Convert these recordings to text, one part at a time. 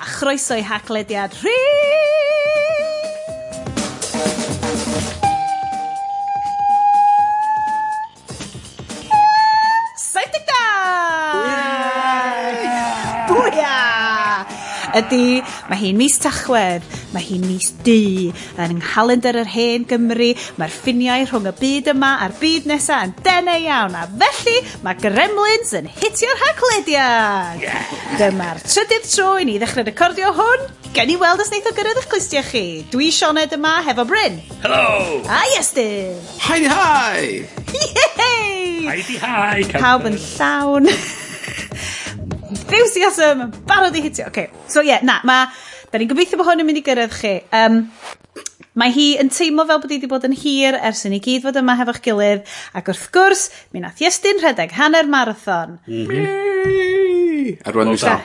a chroeso i haglediad rhi! Saith deg dau! Bwia! Ydy, mae hi'n mis Tachwedd Mae hi'n mis du yn nghalendr yr hen Gymru. Mae'r ffiniau rhwng y byd yma a'r byd nesaf yn denau iawn. A felly, mae Gremlins yn hitio'r haglediad. Yeah. Dyma'r trydydd tro i ni ddechrau recordio hwn. Gen i weld os wneith o gyrraedd eich clustia chi. Dwi Sioned yma hefo Bryn. Hello! A Iestyn. Hai di hai! Yay! Hai di hai! Pawb yn llawn. Enthusiasm. Barod i hitio. Okay. So ie, yeah, na, mae Da ni'n gobeithio bod hwn yn mynd i gyrraedd chi. Um, mae hi yn teimlo fel bod hi wedi bod yn hir ers yn i gyd fod yma hefo'ch gilydd ac wrth gwrs mi nath Iestyn rhedeg hanner marathon. Mm -hmm. A rwan dwi'n sal.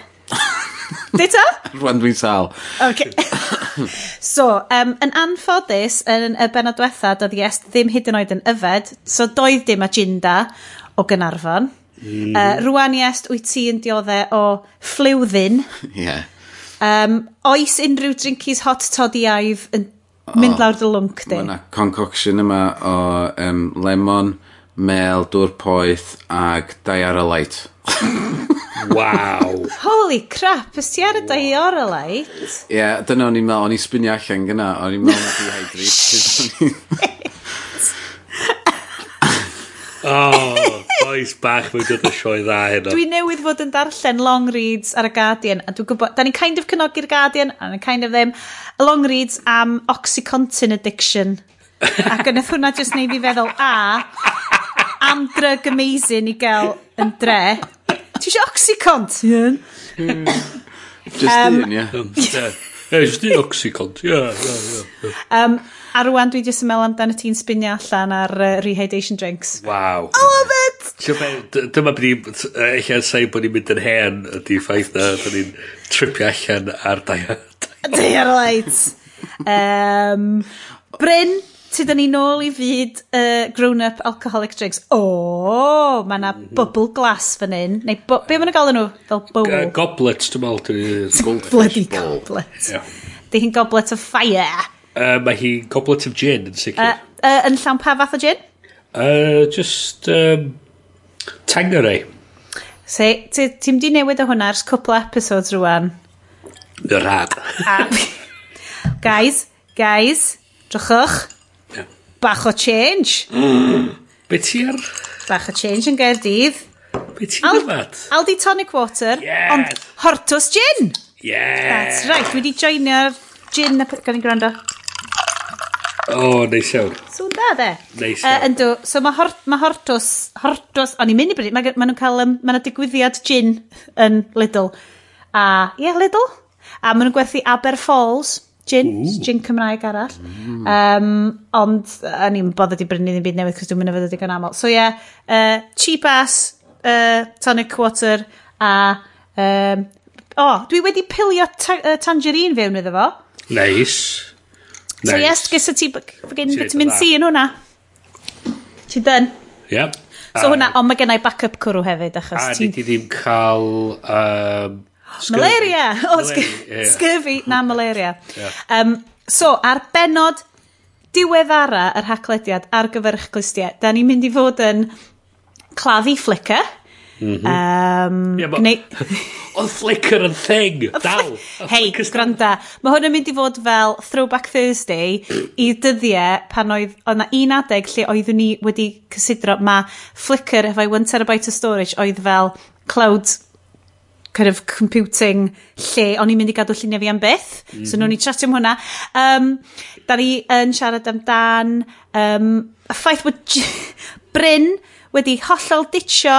Dita? rwan dwi'n sal. Okay. so, um, yn anffodus, yn y benod diwetha, doedd Iest ddim hyd yn oed yn yfed, so doedd dim agenda o Gynarfon. Mm. Uh, rwan Iest, wyt ti yn dioddau o ffliwddyn. Ie. Yeah Um, oes unrhyw drinkies hot toddiaidd yn mynd lawr dy lwng di? Mae yna concoction yma o um, lemon, mel, dŵr poeth ag diarolite. Waw. Holy crap, ys ti ar y wow. diorolite? Ie, yeah, dyna o'n i'n meddwl, o'n i'n spinio allan gyna, o'n i'n meddwl na dehydrated. Oh, boes bach mewn dod o sioe dda heno. Dwi newydd fod yn darllen long reads ar y Guardian, a dwi'n gwybod, da ni'n kind of cynogi'r Guardian, a ni'n kind of ddim, long reads am Oxycontin addiction. Ac yn hwnna jyst neud fi feddwl, a, am drug amazing i gael yn dre. Ti eisiau Oxycontin? Just um, un, ie. Yeah. Just un Oxycontin, ie, ie, ie. A rwan dwi jyst yn meddwl amdano ti'n spinio allan ar uh, rehydration drinks. Wow. I love it! Dyma byddi, eich an sain bod ni'n mynd yn hen ydy ffaith na, da ni'n tripio allan ar diet. Dear light. Um, Bryn, ti da ni nôl i fyd uh, grown-up alcoholic drinks. O, oh, mae na mhm. bubble glass fan hyn. Neu, be maen nhw'n galw nhw? Fel bowl. G goblets, dwi'n meddwl. Bloody goblets. Yeah. Di hi'n goblet of fire. Uh, mae hi goblet of gin yn sicr. Uh, uh, yn llawn pa fath o gin? Uh, just um, Tangeray. Se, so, ti'n di newid o hwnna ers cwpl episodes rwan? Rad. guys, guys, drychwch. Yeah. Bach o change. Be ti ar? Bach o change yn Gaerdydd. Be ti'n Al dyfad? Aldi tonic water, yes. ond hortus gin. Yeah. That's right, dwi wedi joinio'r gin gan i gwrando. O, neis iawn. Swn da, de? Neis iawn. Uh, yndw, so mae hort, ma hortos, hortos, o'n i'n mynd i bryd, mae ma nhw'n cael, um, mae yna digwyddiad gin yn Lidl. A, ie, yeah, Lidl. A maen nhw'n gwerthu Aber Falls, gin, Ooh. gin Cymraeg arall. Mm. Um, ond, o'n i'n bodd wedi brynu ddim byd newydd, cos dwi'n mynd i fod ydy'n aml. So, ie, yeah, uh, cheap ass, uh, tonic water, a, um, o, oh, dwi wedi pilio ta uh, tangerine fewn iddo fo. Neis. Nice. So yes, gysa ti gen vitamin C yn hwnna. Ti dyn? Yep. So hwnna, ond mae gennau backup cwrw hefyd, achos ti... A ni ddim cael... Um, malaria! O, scurvy, na malaria. Um, so, ar benod diweddara yr haglediad ar gyfer eich clustiau, da ni'n mynd i fod yn claddu Mm -hmm. um, yeah, gneu... Oedd Flickr yn thing, dal. Hei, gwranda, mae hwn yn mynd i fod fel Throwback Thursday i dyddiau pan oedd, oedd na un adeg lle oeddwn ni wedi cysidro, mae Flickr efo'i 1 terabyte o storage oedd fel cloud kind of computing lle o'n i'n mynd i gadw lluniau fi am byth. Mm -hmm. So mm-hmm. nhw'n i chatio am hwnna. Um, da ni yn siarad amdan um, y ffaith bod Bryn wedi hollol ditio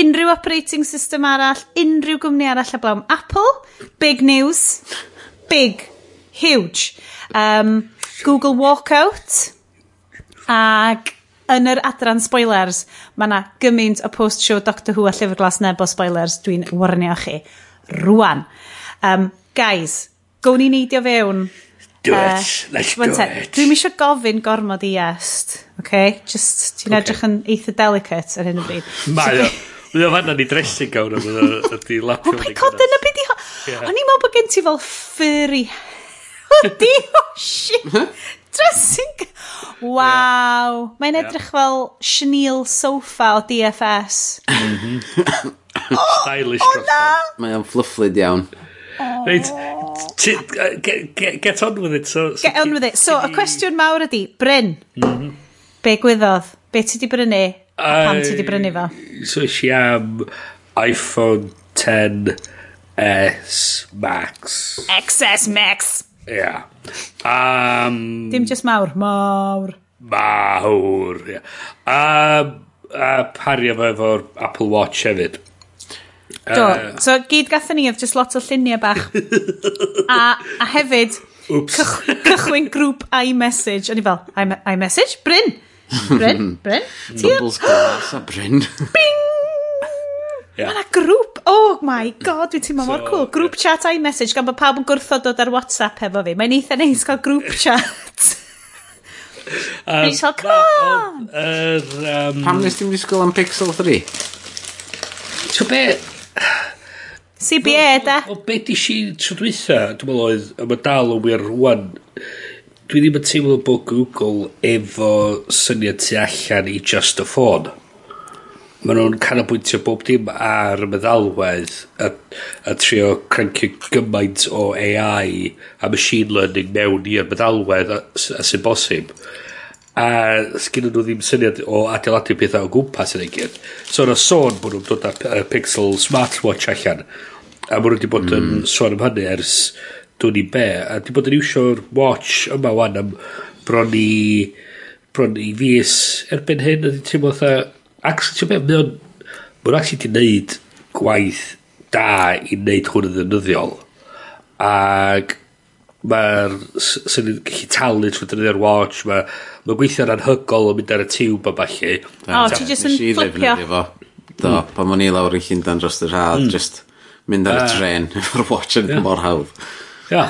unrhyw operating system arall, unrhyw gwmni arall heblaw. Apple, big news, big, huge. Um, Google Walkout, ac yn yr adran spoilers, mae yna gymaint o post-show Doctor Who a Llyfr Glas Nebo spoilers, dwi'n warnio chi. Rwan. Um, guys, gown ni neidio fewn. Do uh, it, let's do te, it. Dwi'n eisiau gofyn gormod i est, okay? Just, ti'n okay. edrych yn eitha delicate ar hyn o bryd. Mae o. Mae o fanna ni dressing gown am ydy lapio. Oh my god, dyna beth i... O'n i'n meddwl bod gen ti fel furry... Di, oh shit! Dressing... Waw. Mae'n edrych fel chenil sofa o DFS. Mm-hmm. Oh, Stylish oh, na! Mae o'n flufflyd iawn. Oh. Reit, get on with it. So, get on with it. So, y cwestiwn mawr ydi, Bryn, mm-hmm. be gwyddodd? Be ti di brynu? Pam ti di brynu fo? So eisiau am iPhone 10S Max. XS Max. Ia. Yeah. Um, Dim just mawr, mawr. Mawr, ia. Yeah. Um, a pario fo efo'r Apple Watch hefyd. Do, uh, so gyd gatho ni oedd just lot o lluniau bach. a, a hefyd, Cych, cychwyn grŵp iMessage. O'n i fel, iMessage? Bryn! Bryn, Bryn. Bubbles glass a Bryn. Bing! Yeah. Mae yna grŵp, oh my god, dwi'n teimlo so, mor cool. Grŵp yeah. chat iMessage, gan bod pawb yn gwrthod dod ar WhatsApp efo fi. Mae'n eitha neis cael grŵp chat. um, Dwi'n siol, come on! Er, um, Pam nes ti'n disgwyl am Pixel 3? Tw be... CBA, da? O, o be di si trwy dweitha, dwi'n meddwl oedd, a mae dal yn wir rwan, dwi ddim yn teimlo bod Google efo syniad tu allan i just a phone. Ma' nhw'n canolbwyntio bob dim ar y meddalwedd a, a trio crancio gymaint o AI a machine learning mewn i'r meddalwedd a, a sy'n bosib. A sgyn nhw ddim syniad o adeiladu pethau o gwmpas yn ei gyd. So yna sôn bod nhw'n dod â Pixel smartwatch allan. A ma' nhw wedi bod mm. yn hmm. sôn am hynny ers dwi'n i be', a dwi bod yn iwsio'r watch yma 'wan am bron i bron i fus erbyn hyn a dwi'n teimlo fatha actually t'o' be' mae o'n ma' actually 'di neud gwaith da i wneud hwn yn ddefnyddiol Ac mae'r s- 'sen ni'n gallu talu trwy defnyddio'r watch ma' ma'n gweithio'n anhygol yn mynd ar y tiwb a falle. O, ti jyst yn Nesh i ddefnyddio fo. Do, mm. pan o'n i lawr i Llundan dros yr haf, mm. just mynd ar y mm. tren efo'r watch yn mor hawdd. Ia.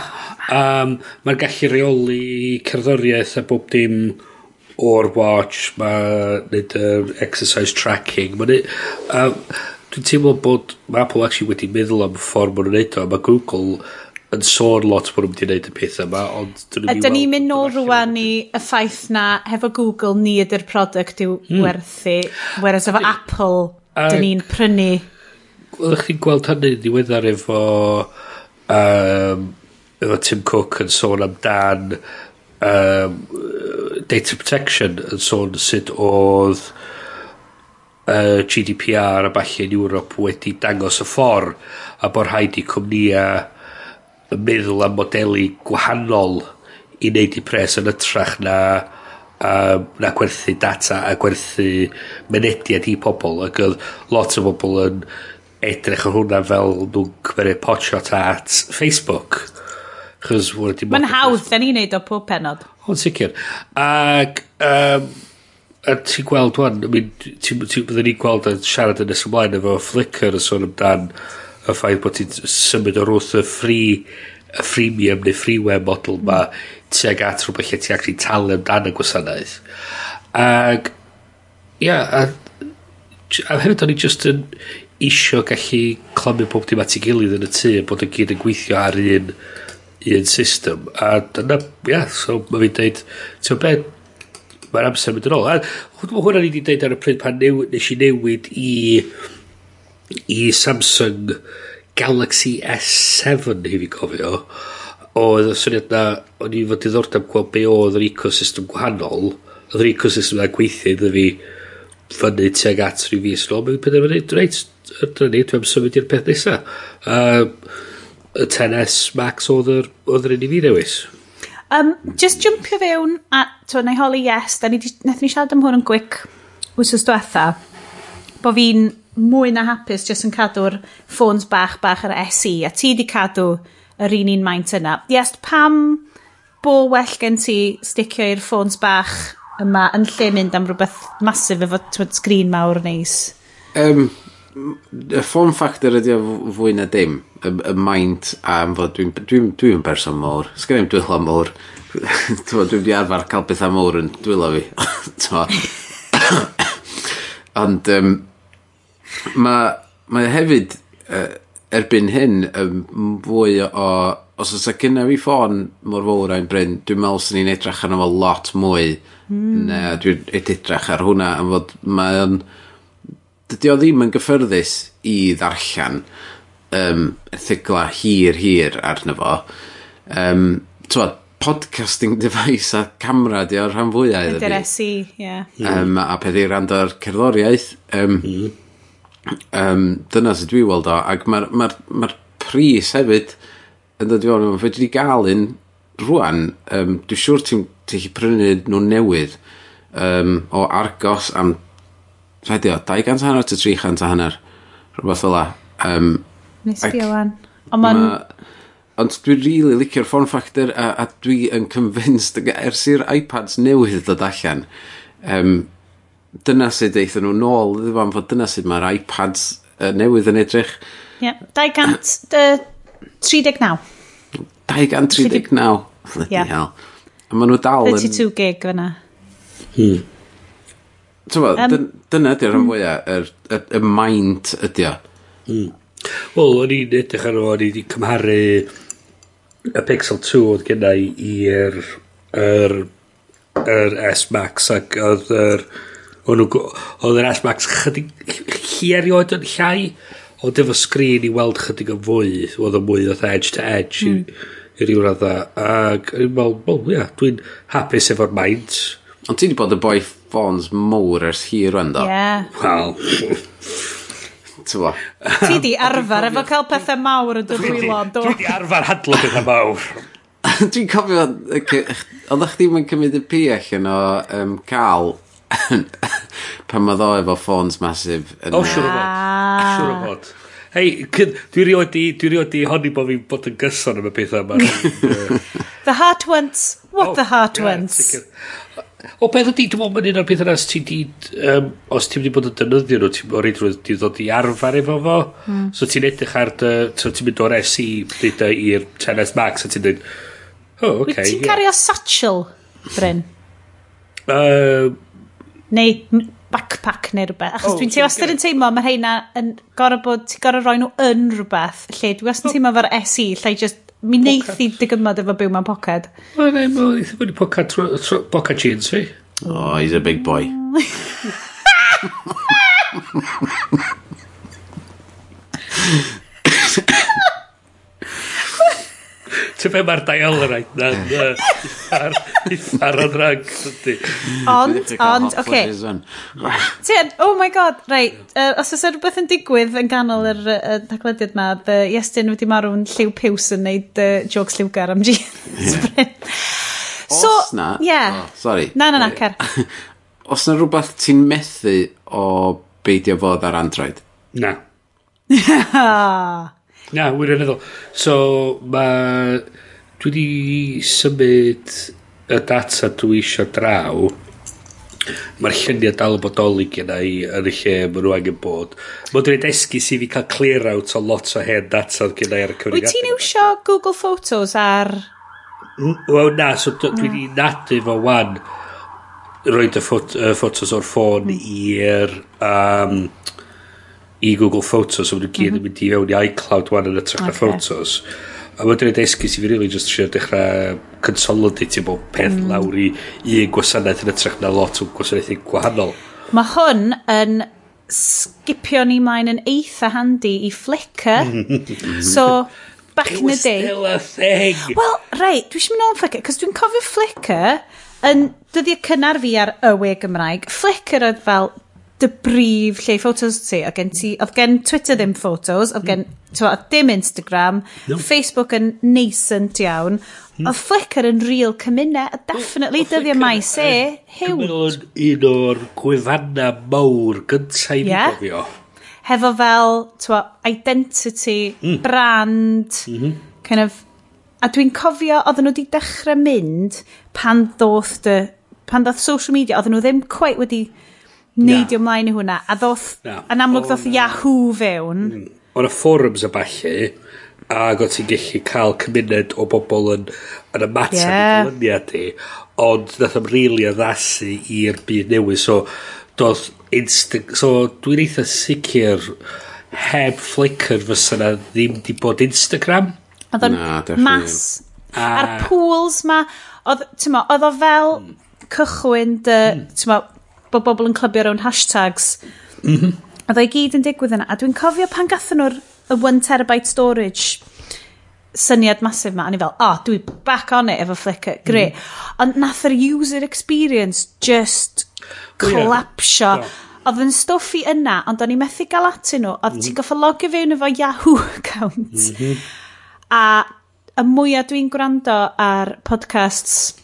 Um, Mae'n gallu reoli cerddoriaeth a bob dim o'r watch, mae nid uh, exercise tracking. Mae'n um, dwi'n teimlo bod mae Apple actually wedi meddwl am ffordd maen nhw'n neud o. Mae Google yn sôn lot bod nhw'n wedi i y pethau yma, ond... dyn Ydyn ni'n mynd nôl rwan i y ffaith na hefo Google ni ydy'r product i'w hmm. werthu, whereas efo Apple, a, dyn ni'n prynu... Oeddech chi'n gweld hynny ddiweddar efo um, efo Tim Cook yn sôn amdan um, data protection yn sôn sut oedd uh, GDPR a falle yn Ewrop wedi dangos y ffordd a bod rhaid i cwmnïa yn meddwl am modelu gwahanol i wneud i pres yn ytrach na um, na gwerthu data a gwerthu mynediad i pobl ac oedd lot o bobl yn edrych ar hwnna fel nhw'n cymryd potshot at Facebook. Chos wedi... Mae'n hawdd, da ni'n neud o pob penod. O'n sicr. Ac, um, a ti'n gweld wan, I ti'n byddwn ni'n gweld a siarad yn nes ymlaen efo Flickr yn sôn amdan y ffaith bod ti'n symud o'r wrth y free y freemium neu freeware model ma tuag at rhywbeth lle ti'n actually talu amdan y gwasanaeth. Ac, ia, a, a hefyd o'n i just yn isio gallu clymu pob dim at ei gilydd yn y tŷ, bod y gyd yn gweithio ar un un system. A dyna, ia, yeah, so mae fi'n deud, ti'n bed, mae'r amser mynd yn ôl. A hwn mae hwnna'n wedi deud ar y pryd pan new, nes i newid i, i Samsung Galaxy S7 i fi cofio. Oedd y syniad na, o'n i fod diddordeb gweld be oedd yr ecosystem gwahanol. Oedd yr ecosystem na gweithio iddo fi fyny tuag at rhyw fus yn ôl. Mae'n penderfynu, reit, dyna ni, dwi'n symud i'r peth nesaf. Uh, y 10S Max oedd yr, oedd yr un i fi dewis. Um, just jumpio fewn a to, neu holi yes, da ni di, nath ni siarad am hwn yn gwic wrsos diwetha, bo fi'n mwy na hapus just yn cadw'r ffôns bach bach ar SE a ti di cadw yr un un maint yna. Yes, pam bo well gen ti sticio i'r ffôns bach yma yn lle mynd am rhywbeth masif efo sgrin mawr neis? Um, y form factor ydy o fwy na dim. Y, y maint am fod dwi'n dwi, n, dwi, n, dwi n person mowr. Sgen i'n dwylo mowr. Dwi wedi arfer cael beth am mowr yn dwylo fi. Ond um, mae ma hefyd uh, erbyn hyn um, fwy o os oes gynna fi ffôn mor fawr a'n bryn dwi'n meddwl sy'n ni'n edrych arno fo lot mwy. Mm. na dwi'n edrych ar hwnna am fod mae'n dydy o ddim yn gyffyrddus i ddarllen um, erthigla hir hir arno fo. Um, Twa, podcasting device a camera di o'r rhan fwyaf. Ydy'r SE, ie. Um, a peth i rand o'r cerddoriaeth. Um, mm. um, dyna sydd dwi weld o. Ac mae'r ma ma, pris hefyd yn dod i fod Fe dwi wedi gael un rwan. Um, dwi'n siŵr ti'n ti, ti prynu nhw newydd um, o Argos am rhaid o, 200 hanner to 300 hanner. Rhywbeth fel la. Um, Nes ac, di o'n. Ond ma'n... Ma, ond dwi really licio'r form factor a, a dwi yn convinced ers i'r iPads newydd dod allan. Um, dyna sydd eithon nhw nôl, ddim am fod dyna sydd mae'r iPads uh, newydd yn edrych. Ie, yeah. 239. 239. Bloody yeah. hell. A maen nhw dal 32 yn... 32 gig fyna. Hmm. Tewa, um, dyna ydy'r rhan fwyaf, y, y, y mind ydy o. Mm. Wel, o'n i'n edrych ar o'n i'n cymharu y Pixel 2 oedd gennau i'r er, er S Max ac oedd yr oedd yr S Max chydig hi erioed yn llai ond efo sgrin i weld chydig yn fwy oedd yn mwy oedd edge to edge mm. i, hmm. i ryw radda ac yn meddwl, wel ia, dwi'n hapus efo'r maint ond ti wedi bod yn boi ffons mowr ers hir rwan do. Ie. Wel. Tyfo. Ti di arfer efo cael pethau mawr yn dod wylo. Dwi di arfer hadlo pethau mawr. Dwi'n cofio, oedd eich ddim yn cymryd y pi allan o um, cael pan mae ddo efo ffons masif. O, siwr o fod. Ah. Siwr o fod. Hei, dwi rioed di, dwi rioed di honni bod fi'n bod yn gyson am y pethau yma. the heart wants what oh, the heart yeah, wants. O beth ydy, dwi'n meddwl mae'n un o'r peth yna os ti di, um, os ti wedi bod yn defnyddio nhw, ti'n o'r rhaid wedi dod i arfer efo fo. Mm. So ti'n edrych ar dy, so ti'n mynd o'r SE ddeud i'r 10S Max a ti'n dweud, oh, okay. Ti'n yeah. cario satchel, Bryn? Uh, neu backpack neu rhywbeth. Achos oh, dwi'n teimlo, wastad yn teimlo, mae heina yn gorau bod, ti'n gorau rhoi nhw yn rhywbeth. Lle, dwi wastad yn teimlo fo'r SE, lle just Mi neith i digymod efo byw mewn poced. Wel, ne, mi wneith i fynd i poced poced jeans fi. Oh, he's a big boy. Ti'n fe mae'r dialerite na ar, ar o'n rhag. Ond, ond, oce. Ti'n, oh my god, right. Uh, os oes rhywbeth yn digwydd yn ganol yr uh, taglediad ma, the Iestyn wedi marw'n lliw piws yn neud uh, jokes lliwgar am jeans. So, os na, yeah. oh, sorry. Na, na, na, cer. os na rhywbeth ti'n methu o beidio fod ar Android? Na. Ah. Na, wirioneddol. So, ma... Dwi di symud y data dwi eisiau draw. Mae'r lluniau dal yn bodoli gyda i yn y lle maen nhw angen bod. Mae'n dweud esgus i fi cael clear out o lot o hen data gyda i ar y cyfrifiadur. Wyt ti'n iwsio Google Photos ar... Hmm? Wel na, so dwi di nadu fo wan roed y, ffot uh, ffotos o'r ffôn hmm. i'r um, i Google Photos, so nhw gyd yn mhm. mynd i fewn i iCloud wan yn ytrach na okay. Photos. A mae'n dweud esgus i fi really just eisiau dechrau consolidate bob peth mm. lawr i un gwasanaeth yn ytrach na lot o gwasanaethau gwahanol. Mae hwn yn skipio ni mlaen yn eitha handi i Flickr. so, back It in the day... It was still a thing. Wel, rei, dwi eisiau mynd o'n Flickr, cos dwi'n cofio Flickr yn dyddiau cynnar fi ar y we Gymraeg. Flickr oedd fel dy brif lle ffotos ti. Oedd gen, ti, oedd gen Twitter ddim ffotos, oedd gen mm. oedd dim Instagram, no. Facebook yn nascent iawn, mm. oedd Flickr yn real cymuned, a definitely no, dyddiau mai se, hew. Cymru un o'r gwefanna mawr gyntaf i'n yeah. gofio. Hefo fel, twa, identity, mm. brand, mm -hmm. kind of, a dwi'n cofio, oedden nhw wedi dechrau mynd pan ddoth dy, pan ddoth social media, oedden nhw ddim quite wedi neidio yeah. mlaen i hwnna. A ddoth, yeah. yn amlwg ddoth na. Yahoo fewn. Mm. O'n y forums a falle, ac o ti'n gallu cael cymuned o bobl yn, yn ymateb yeah. i dylyniad ni, ond nath am rili addasu i'r byd newydd. So, doedd instant... So, dwi'n eitha sicr heb Flickr fysa na ddim di bod Instagram. Oedd o'n mas. A... A'r pools ma, oedd, ti'n oedd o fel mm. cychwyn dy, mm bod bobl yn clybio rown hashtags. Mm -hmm. Oedd o'i gyd yn digwydd yna. A dwi'n cofio pan gathen nhw'r one terabyte storage syniad masif ma, a ni fel, oh, dwi back on it efo Flickr, mhm. great. Mm. Ond nath yr user experience just collapsio. Yeah. Yeah oedd yn stoffi yna, ond o'n i methu gael atyn nhw, oedd mm. ti'n mhm. goffa logio fewn efo Yahoo account. Mm -hmm. A y mwyaf dwi'n gwrando ar podcasts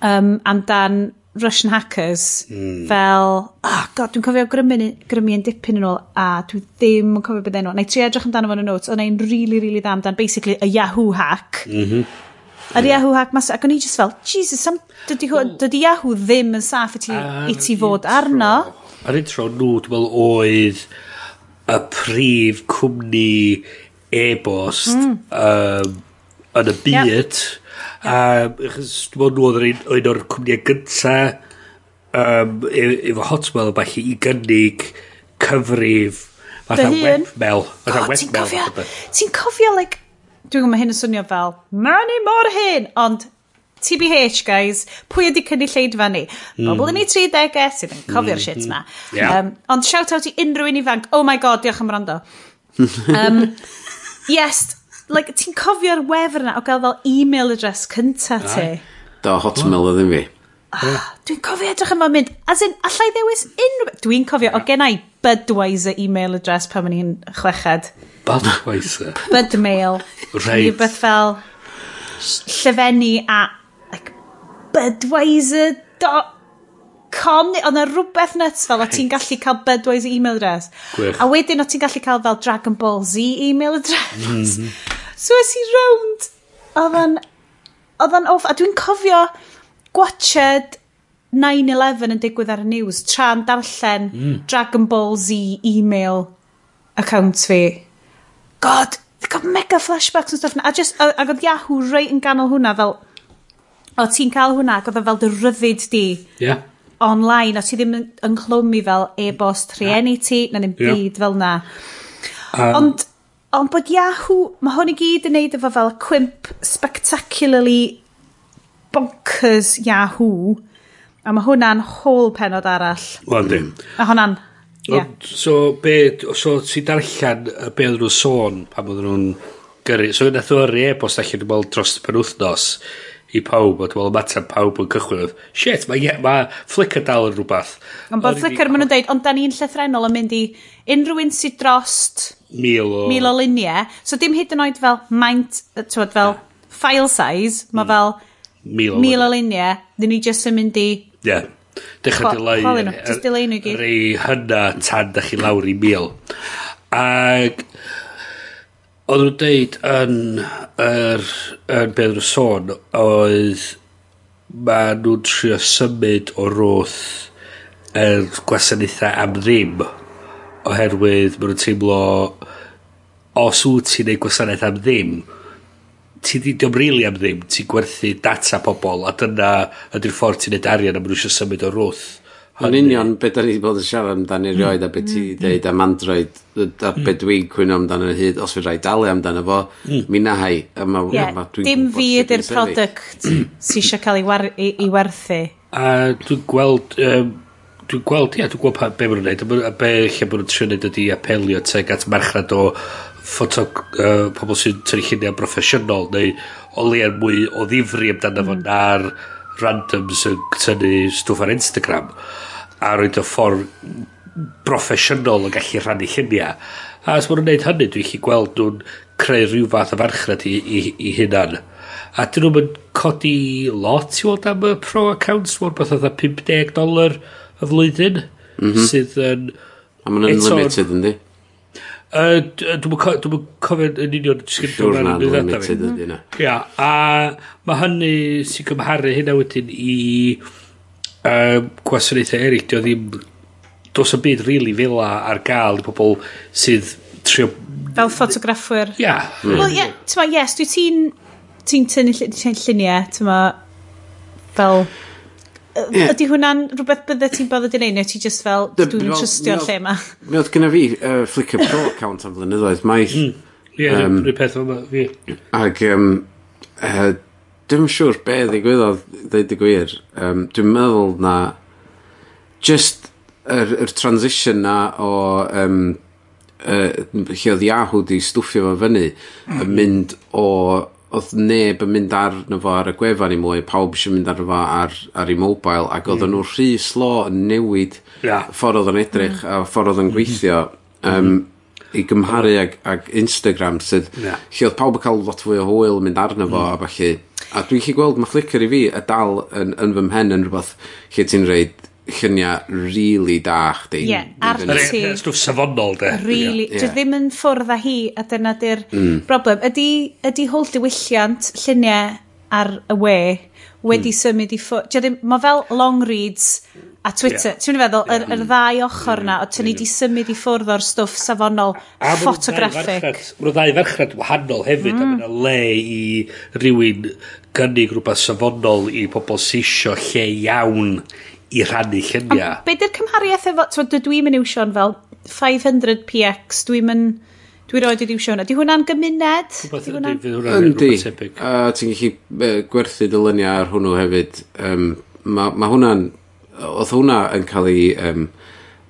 um, amdan Russian hackers mm. fel, oh god, dwi'n cofio grymu yn dipyn yn ôl a dwi ddim yn cofio beth enw. Na i tri edrych amdano fo'n y notes, ond ein really, really dda amdan, basically, a Yahoo hack. Mm -hmm. Yr yeah. Yahoo hack mas, ac o'n i just fel, Jesus, sam, dydy, well, dydy Yahoo ddim yn saff i ti, i ti fod arno. Ar intro nhw, dwi'n meddwl, oedd y prif cwmni e-bost mm. um, yn y byd... Yep A achos dwi'n meddwl nhw oedd yr un, un o'r cwmniau gynta um, e- efo Hotmail o falle i gynnig cyfrif fatha Dy hun? webmail. Fatha God, ti'n webmail. cofio, fatha. ti'n cofio, like, dwi'n gwybod mae hyn yn swnio fel, Manu mor hyn, ond TBH, guys, pwy ydi cynnig lleid fan ni? Hmm. Bobl yn ei 30au sydd yn cofio'r hmm. shit ma. Yeah. Um, ond shout out i unrhyw un ifanc, oh my god, diolch am rando. Um, yes, like, ti'n cofio'r wefr yna o gael fel e-mail address cynta ti? Do, hotmail oedd yn fi. Ah, dwi'n cofio edrych yma mynd, as in, allai ddewis unrhyw... Dwi'n cofio, o gen i Budweiser email address pan o'n i'n chweched. Budweiser? Budmail. Reit. Rhywbeth fel llyfennu a like, budweiser.com oedd yna rhywbeth nuts fel o ti'n gallu cael budweiser email address Gwych. a wedyn o ti'n gallu cael fel Dragon Ball Z email address mm -hmm. So es i rownd. Oedd o'n... Oedd o'n off. A dwi'n cofio gwatched 9-11 yn digwydd ar y news tra'n darllen mm. Dragon Ball Z email account fi. God, they got mega flashbacks and stuff. A, just, a, a oedd Yahoo reit yn ganol hwnna fel... O, ti'n cael hwnna, ac oedd o fel dy ryddid di. Yeah. Online, o ti ddim yn ynghlwmi fel e-bost rhieni ti, na ddim yeah. byd fel na. Um, Ond Ond bod Yahoo, mae hwn i gyd yn neud efo fel cwimp spectacularly bonkers Yahoo. A mae hwnna'n whole penod arall. Wel, di. A hwnna'n... Yeah. So, be, so ti darllen be oedden nhw'n sôn pan oedden nhw'n gyrru. So, nath o'r e-bost allan yn dros penwthnos i pawb, a dwi'n meddwl pawb yn cychwyn oedd, shit, mae yeah, ma Flickr dal yn rhywbeth. Ond bod Flickr maen nhw'n deud, ond da ni'n llethrenol yn mynd i unrhyw un sydd drost Mil o... Mil o luniau. So dim hyd yn oed fel maint, twod, fel yeah. file size, mae mm. fel mil o, mil o luniau. Dyn ni jyst yn mynd i... Ie. Dechrau dileu... Just dileu nhw gyd. Rei hynna tan da chi lawr i mil. Ac... Oedd nhw'n deud yn... yr, yn beth nhw'n sôn oedd... ma nhw'n trio symud o roth yr gwasanaethau am ddim. Mm oherwydd ma' nw'n teimlo os wyt ti'n neud gwasanaeth am ddim ti 'di... 'Di rili am ddim ti'n gwerthu data pobl a dyna ydy'r ffordd ti'n neud arian a ma' nw isio symud o wrth. Yn union beth da ni wedi bod yn siarad amdani mm. erioed a beth ti mm. wedi dweud am Android a mm. beth dwi'n cwyno amdano hyd os fydd rai dalu amdano fo mi na hai a ma, yeah, ma dim fi ydy'r product sy'n eisiau cael ei, werthu. A dwi'n gweld um, dwi'n gweld, ia, dwi'n gweld pa, be maen nhw'n neud, a be lle maen nhw'n trio neud ydi apelio teg at marchnad o ffotog, uh, pobl sy'n tynnu lluniau broffesiynol, neu o leia'n mwy o ddifri amdano fo mm. na'r randoms yn tynnu stwff ar Instagram a roed o ffordd broffesiynol yn gallu rhannu lluniau. A os maen nhw'n neud hynny, dwi'n chi gweld nhw'n creu rhyw fath o farchnad i, i, i hynna'n. A dyn nhw'n codi lot i weld am y pro accounts, mor beth oedd 50 dolar y flwyddyn, mm -hmm. sydd yn... A ma'n unlimited yndi? Uh, Dwi'n dwi cofio yn union disgrifio ran yn ddiddata fi. Mhm. Ydy. Ia, a mae hynny sy'n cymharu hynna wedyn i um, gwasanaethau eraill. Dio ddim, dos y byd rili really fila ar gael i pobl sydd trio... Fel ffotograffwyr. Ia. Yeah. Mm. Wel, yeah, ti'n ma, yes, dwi ti'n ti'n tynnu lluniau, ti'n ma, fel yeah. ydy hwnna'n rhywbeth bydde ti'n bothered i neud, neu ti just fel, dwi'n trystio'r lle yma? Mi oedd gyda fi uh, Flickr Pro account am flynyddoedd, maith. Hmm. Ie, um, rhyw peth yma, fi. Ac, um, uh, dwi'n siŵr be ddigwyddodd, ddeud y gwir. Um, dwi'n meddwl na, just yr, yr transition na o, um, uh, lle oedd Yahoo di stwffio fo fyny, yn hmm. mynd o oedd neb yn mynd arno fo ar y gwefan i mwy, pawb eisiau mynd arno fo ar, ar ei mobile, ac oedd mm. nhw rhy slo yn newid yeah. ffordd oedd yn edrych mm. a ffordd oedd yn mhm. gweithio. Um, i gymharu ag, ag Instagram sydd yeah. lle oedd pawb yn cael lot fwy o hwyl mynd arno fo mm. a falle a dwi'n chi gweld mae Flickr i fi y dal yn, yn fy mhen yn rhywbeth lle ti'n reid lluniau really da chdi. Ie, yeah, ar ti. arti. Stwff safonol, de. Really, yeah. dwi ddim yn ffwrdd â hi, a dyna di'r mm. broblem. Ydy, ydy hwl diwylliant lluniau ar y we wedi mm. symud i ffwrdd. Mae fel long reads a Twitter. Yeah. Ti'n feddwl, yr, yeah. yr ddau ochr na, o ti'n ni di symud i ffwrdd o'r stwff safonol ffotograffig. Mae'n ddau ferchrad wahanol hefyd, mm. a mae'n le i rywun gynnig rhywbeth safonol i pobl sisio lle iawn i rhannu lluniau. Be di'r cymhariaeth efo, so dwi i'n mynd iwsio'n fel 500px, dwi'n mynd, dwi roed i wedi hwnna. Di hwnna'n gymuned? Ydy hwnna'n tebyg. A ti'n gallu gwerthu dyluniau ar hwnnw hefyd. Um, mae ma hwnna'n, oedd hwnna yn cael ei um,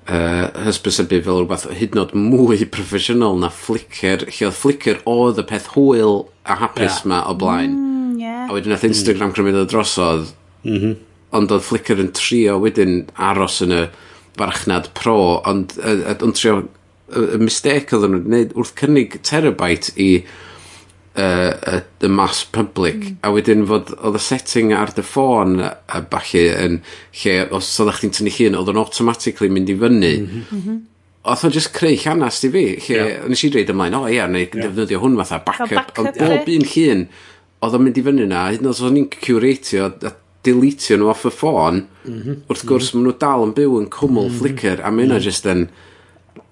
uh, hysbysybu fel rhywbeth hyd yn oed mwy proffesiynol na Flickr, lle oedd Flickr oedd y peth hwyl a hapus yeah. ma o blaen. Mm, yeah. A wedyn nath Instagram mm. cymryd o drosodd, mm -hmm ond oedd Flickr yn trio wedyn aros yn y farchnad pro, ond yn trio y mistake oedd nhw'n gwneud wrth cynnig terabyte i uh, y mass public mm. a wedyn fod oedd y setting ar dy ffôn a falle yn lle os oeddech chi'n tynnu llun oedd yn automatically mynd i fyny mm -hmm. Oedd o'n just creu llanas i fi, lle yeah. nes i reid ymlaen, o oh, ia, neu yeah. defnyddio hwn fatha backup, backup ond so back bob un llun oedd o'n mynd i fyny na, hyd yn oed o'n i'n curatio a deletio nhw off y ffôn, mm -hmm. wrth gwrs mm -hmm. maen nhw dal yn byw yn cwmwl mm -hmm. flicker, a mae yna mm jyst yn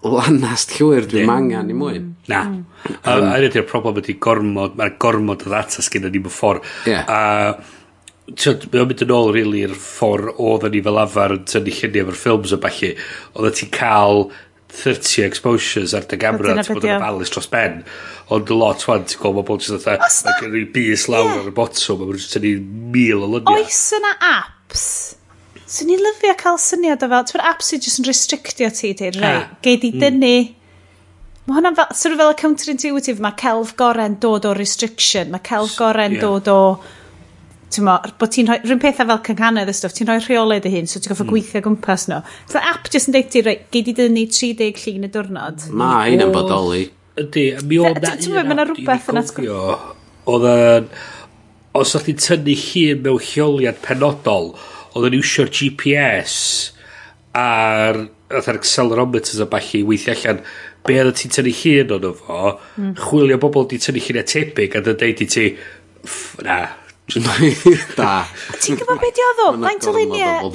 lanast llwyr dwi'n mangan i mwy. Na. Mm. A A ydy'r problem ydy gormod, mae'r gormod o ddata sgyda ni mewn ffordd. Yeah. A, ti'n mae'n mynd yn ôl, really, i'r ffordd oedd ni fel afar yn tynnu lluniau efo'r ffilms o bachu. oedd ti'n cael 30 exposures ar dy gamera ti'n bod yn ofalus dros ben ond y lot wan ti'n gweld mae bod jyst fatha mae gen i bus lawr yeah. ar y botwm a mae'n jyst yn mil o lyniau oes yna apps so ni'n lyfio cael syniad o fel ti'n apps sy'n jyst yn restrictio ti di rei gei di mm. dynnu. Mae hwnna'n fel, sort of fel y counterintuitive, mae celf goren dod o restriction, mae celf goren yeah. dod o ti'n mo, bod ti'n rhoi, rhywun pethau fel cynghanedd y stwff, ti'n rhoi rheolau y hyn, so ti'n goffa mm. gweithio gwmpas nhw. So app jyst yn deud ti, rei, gei di dynnu 30 llun y diwrnod. Ma, hyn yn bodoli. Ydy, mi o na un app dwi'n cofio, oedd yn, os o'ch ti'n tynnu hun mewn lleoliad penodol, oedd yn iwsio'r GPS a'r fatha'r accelerometers a balli i weithio allan be oedd ti'n tynnu hun o'n fo, mm. chwilio bobl di tynnu lluniau tebyg a dyn deud i ti, na, da. Ti'n gwybod beth oedd o? Faint o luniau...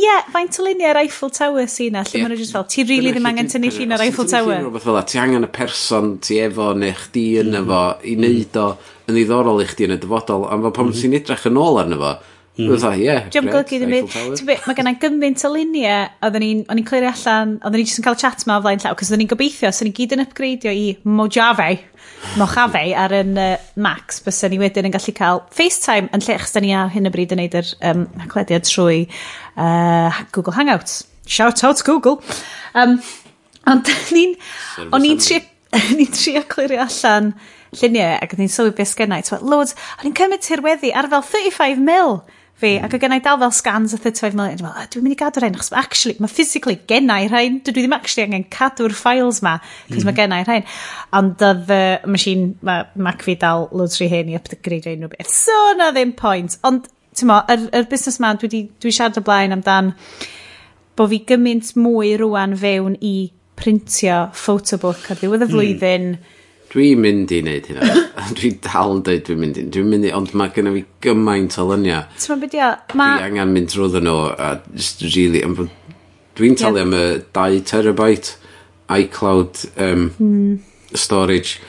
Ie, faint o luniau ar Eiffel Tower sy'n na, lle maen nhw'n just fel, ti rili ddim angen tynnu llun ar Eiffel Tower. Ti angen y person ti efo neu chdi yn efo i wneud o yn ddiddorol i chdi yn y dyfodol, ond pan mhm. ti'n edrych yn ôl arno fo, mhm. Dwi'n dda, ie. Dwi'n golygu ddim byd. Mae gennau gymaint o luniau, oedden ni'n, o'n i'n clirio allan, oedden ni'n just yn cael chat ma o flaen llaw, cos oedden ni'n gobeithio, so ni'n gyd yn upgradeio i Mojave mochafei ar yn uh, Max, bys ni wedyn yn gallu cael FaceTime yn lle achos da ni ar hyn y bryd yn neud yr um, naglediad trwy uh, Google Hangouts. Shout out Google. Um, ond ni'n... O'n ni'n trio, ni'n trio clirio allan lluniau ac o'n i'n sylwi beth sgennau. Loads, o'n i'n cymryd tirweddi ar fel 35 mil fi. Ac o gennau dal fel scans o 35 million. Dwi'n meddwl, dwi'n mynd i gadw rhain. achos actually, mae physically gennau rhain. Dwi ddim actually angen cadw'r files ma, cos mm. mae mhm. gennau rhain. Ond oedd y machine, mae Mac fi dal loads rhi hyn i upgrade unrhyw beth. So, na ddim point. Ond, ti'n mo, yr, yr busnes ma, dwi, di, dwi siarad o blaen amdan bod fi gymaint mwy rwan fewn i printio photobook ar ddiwedd y hmm. flwyddyn. Mm Dwi'n mynd i wneud hynna. dwi'n dal yn dweud dwi'n mynd i. Dwi'n mynd i, ond mae gennym fi gymaint o lyniau. Ti'n mynd beth ma... Dwi angen mynd drwy nhw a just really... Dwi'n talu yeah. am y 2 terabyte iCloud um, mm. storage.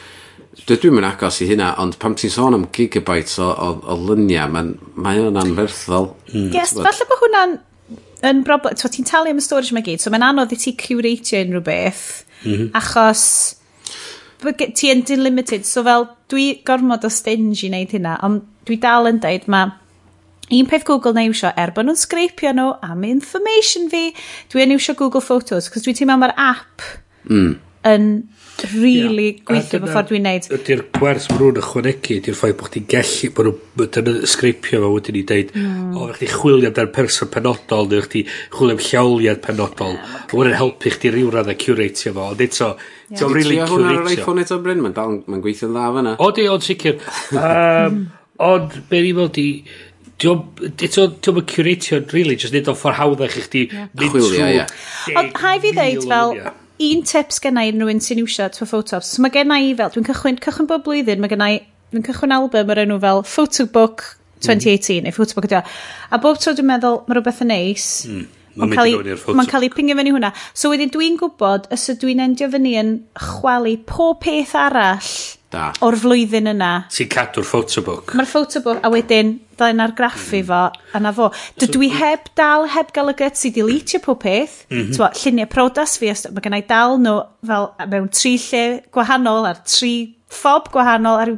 Dwi'n mynd agos i hynna, ond pam ti'n sôn am gigabytes o, o, o lyniau, mae'n mae o'n anferthol. Mm. Yes, falle bod hwnna'n yn broblem, ti'n talu am y storage mae gyd, so mae'n anodd i ti curatio unrhyw beth, mm -hmm. achos ti yn limited. so fel dwi gormod o stingy i wneud hynna, ond dwi dal yn deud mae un peth Google na iwsio er bod nhw'n sgreipio nhw am information fi, dwi yn iwsio Google Photos, cos dwi ti'n meddwl mae'r app mm yn really yeah. gweithio fy ffordd dwi'n neud. Ydy'r gwers mae nhw'n ychwanegu, ydy'r ffaith bod chdi'n gallu, bod nhw'n sgripio fo wedyn i ddeud, mm. o, chdi chwilio amdano'r person penodol, neu chdi chwilio am llawliad penodol, yeah. rwy'n helpu chdi rhyw radd a curatio fo, ond eto, yeah. ti'n really curatio. Ti'n hwnna ar yr iPhone eto, Bryn, mae'n dal, mae'n gweithio'n dda fyna. O, di, ond sicr. um, ond, be ni fel di, Ti'n mynd curatio, really, just nid o'n ffordd hawddach i chdi. mynd Chwilio, ie. Ond, hai fi ddeud fel, un tips gen i unrhyw un sy'n iwsio to photops. So mae gen i fel, dwi'n cychwyn, cychwyn bob blwyddyn, mae gen i, dwi'n cychwyn album ar enw fel Photobook 2018, mm. neu Photobook ydi o. A bob tro dwi'n meddwl, mae rhywbeth yn neis. Mm. Mae'n cael ei pingio fyny hwnna. So wedyn dwi'n gwybod, os ydw dwi'n endio fyny yn chwalu pob peth arall Da. O'r flwyddyn yna. Ti'n cadw'r photobook. Mae'r photobook, a wedyn, ddau na'r graffu mm. fo, a na fo. Dydw i heb dal, heb gael y guts i deletio pob peth. Mm -hmm. Lluniau prodas fi, mae gen i dal nhw fel mewn tri lle gwahanol ar tri ffob gwahanol ar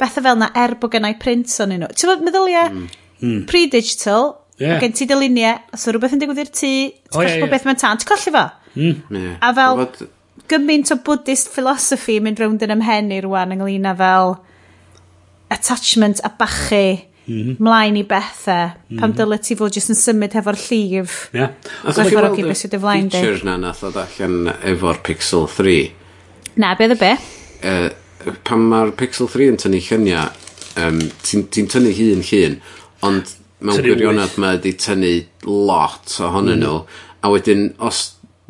bethau fel na er bod gen i print o'n nhw. Ti'n fawr meddyliau, mm. mm. pre-digital, yeah. gen ti dyluniau, os yw rhywbeth yn digwydd i'r tŷ, ti'n oh, colli yeah, yeah. beth mae'n tan, ti'n colli fo? Mm. Yeah. A fel... But, gymaint o Buddhist philosophy mynd rownd yn ymhen i rwan ynglyn â fel attachment a bachu mm -hmm. mlaen i bethau mm -hmm. pam dyle ti fod jyst yn symud hefo'r llif yeah. ac oedd weld y features na nath o allan efo'r Pixel 3 na beth y be uh, pam mae'r Pixel 3 yn tynnu lluniau um, ti'n ti tynnu hun llun ond mewn gwirionedd mae wedi tynnu lot ohonyn mm. nhw a wedyn os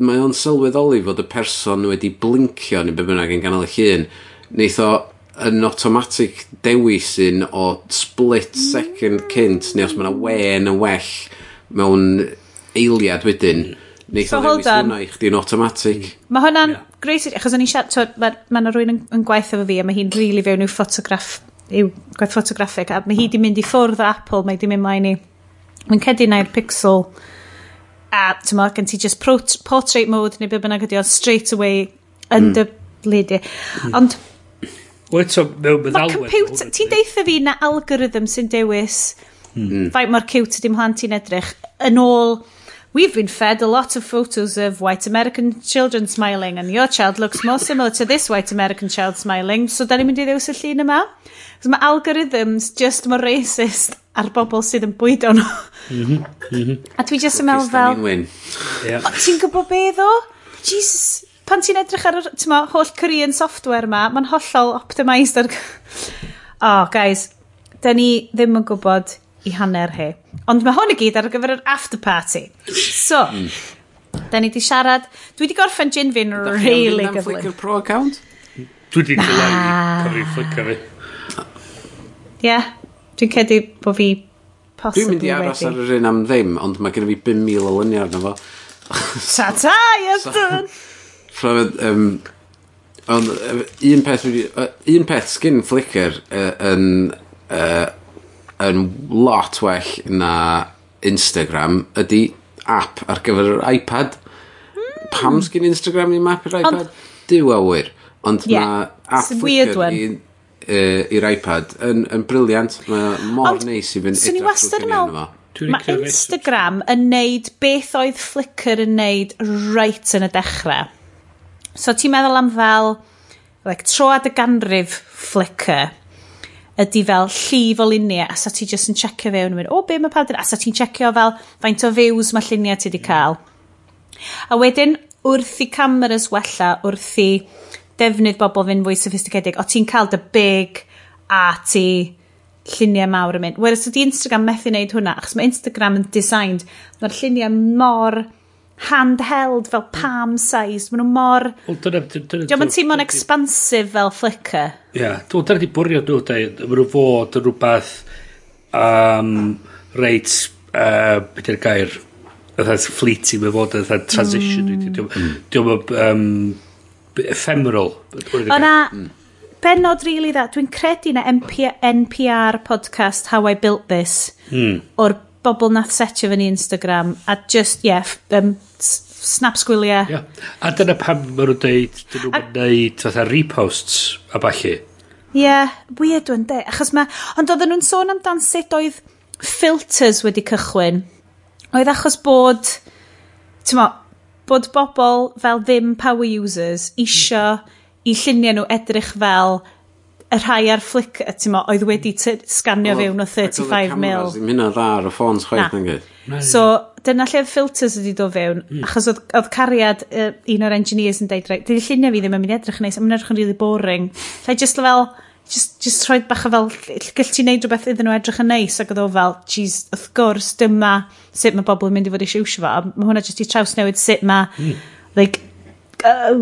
mae o'n sylweddoli fod y person wedi blincio neu be bynnag yn ganol y llun, wneith o yn automatic dewis un o split mm. second cynt, neu os mae yna wen yn well mewn eiliad wedyn, mm. wneith so, o ddewis hwnna i chdi'n automatic. Mae hwnna'n yeah. greis, achos o'n i siarad, mae ma yna rhywun yn, yn gwaith efo fi, a mae hi'n rili really fewn i'w ffotograff, i'w gwaith ffotograffig, a mae hi di mynd i ffwrdd o Apple, mae di mynd mlaen i. Mae'n cedi na'r pixel a ti'n meddwl, gen ti just portrait mode neu be bynnag ydi o straight away yn mm. dy lady. Ond... Wel eto, mewn meddalwedd... Ti'n deitha fi na algorithm sy'n dewis mm. faint mor cute ydy mhlant i'n edrych yn ôl We've been fed a lot of photos of white American children smiling and your child looks more similar to this white American child smiling. So da ni'n mynd i ddewis y llun yma. So mae algorithms just mor racist ar bobl sydd yn bwydo nhw. Mm -hmm, mm -hmm. A dwi just yn meddwl fel... Yeah. Ti'n gwybod be ddo? Jesus, pan ti'n edrych ar tyma, holl Korean software ma, mae'n hollol optimised ar... Oh, guys, da ni ddim yn gwybod i hanner hi. Ond mae hwn i gyd ar gyfer yr after party. So, da ni di siarad. Dwi di gorffen gin fi'n really gyflym. Da chi am pro account? Dwi di dylan i cyfri fi. Ie, yeah, dwi'n cedi bod fi Dwi'n mynd i aros ar yr un am ddim, ond mae gen i fi 5,000 o lyniau arno fo. Ta-ta, yes, Iestyn! Rhaid, um, ond un peth, un peth sgyn Flickr yn uh, yn lot well na Instagram ydy app ar gyfer yr iPad. Mm. Pam sgyn Instagram ni'n map i'r iPad? Ond, Dyw awyr. Ond yeah, mae app flicker i'r iPad yn, yn briliant. Mae mor Ond, neis i fynd edrych trwy'r yma. Mae Instagram yn neud beth oedd Flickr yn neud right yn y dechrau. So ti'n meddwl am fel like, troad y ganrif Flickr ydy fel llif o luniau a sa ti just yn checio fewn yn mynd, o be mae pawb a sa ti'n checio fel faint o views mae lluniau ti wedi mm. cael a wedyn wrth i cameras wella wrth i defnydd bobl fynd fwy sophisticedig o ti'n cael dy big a ti lluniau mawr yn mynd. Whereas ydy Instagram methu wneud hwnna achos mae Instagram yn designed mae'r lluniau mor handheld fel palm size. Maen nhw mor... Diolch yn teimlo'n expansive fel Flickr. Ie. Dwi'n dyna di bwrio nhw, de. Maen nhw fod yn rhywbeth um, reit, uh, beth yw'r gair, ytha'n fleety, mae fod yn ytha'n transition. Mm. Diolch um, ephemeral. O na, mm. benod rili really dda, dwi'n credu na NPR podcast How I Built This, hmm. o'r bobl nath setio fyny Instagram a just, ie, yeah, um, snap sgwiliau. Yeah. A dyna pam maen nhw'n deud, dyn nhw'n neud fatha reposts a falle. Ie, yeah, weird o'n de. Achos mae, ond oedden nhw'n sôn amdan sut oedd filters wedi cychwyn. Oedd achos bod, ti'n mo, bod bobl fel ddim power users isio mm. i lluniau nhw edrych fel y rhai ar flick, mo, oedd wedi sganio fewn o 35 mil. Ddim hynna dda ar y ffons chwaith yn gyd. So, dyna lle oedd filters wedi dod fewn, mm. achos oedd, oedd cariad uh, un o'r engineers yn deud, dydy lluniau fi ddim yn mynd edrych yn neis, a mae'n edrych yn really boring. Lle just fel, just, just rhoi bach o fel, gall ti wneud rhywbeth iddyn nhw edrych yn neis, ac oedd o fel, geez, wrth gwrs, dyma sut mae bobl yn mynd i fod eisiau iwsio fo, a mae hwnna jyst i traws newid sut mae, mm. like, uh,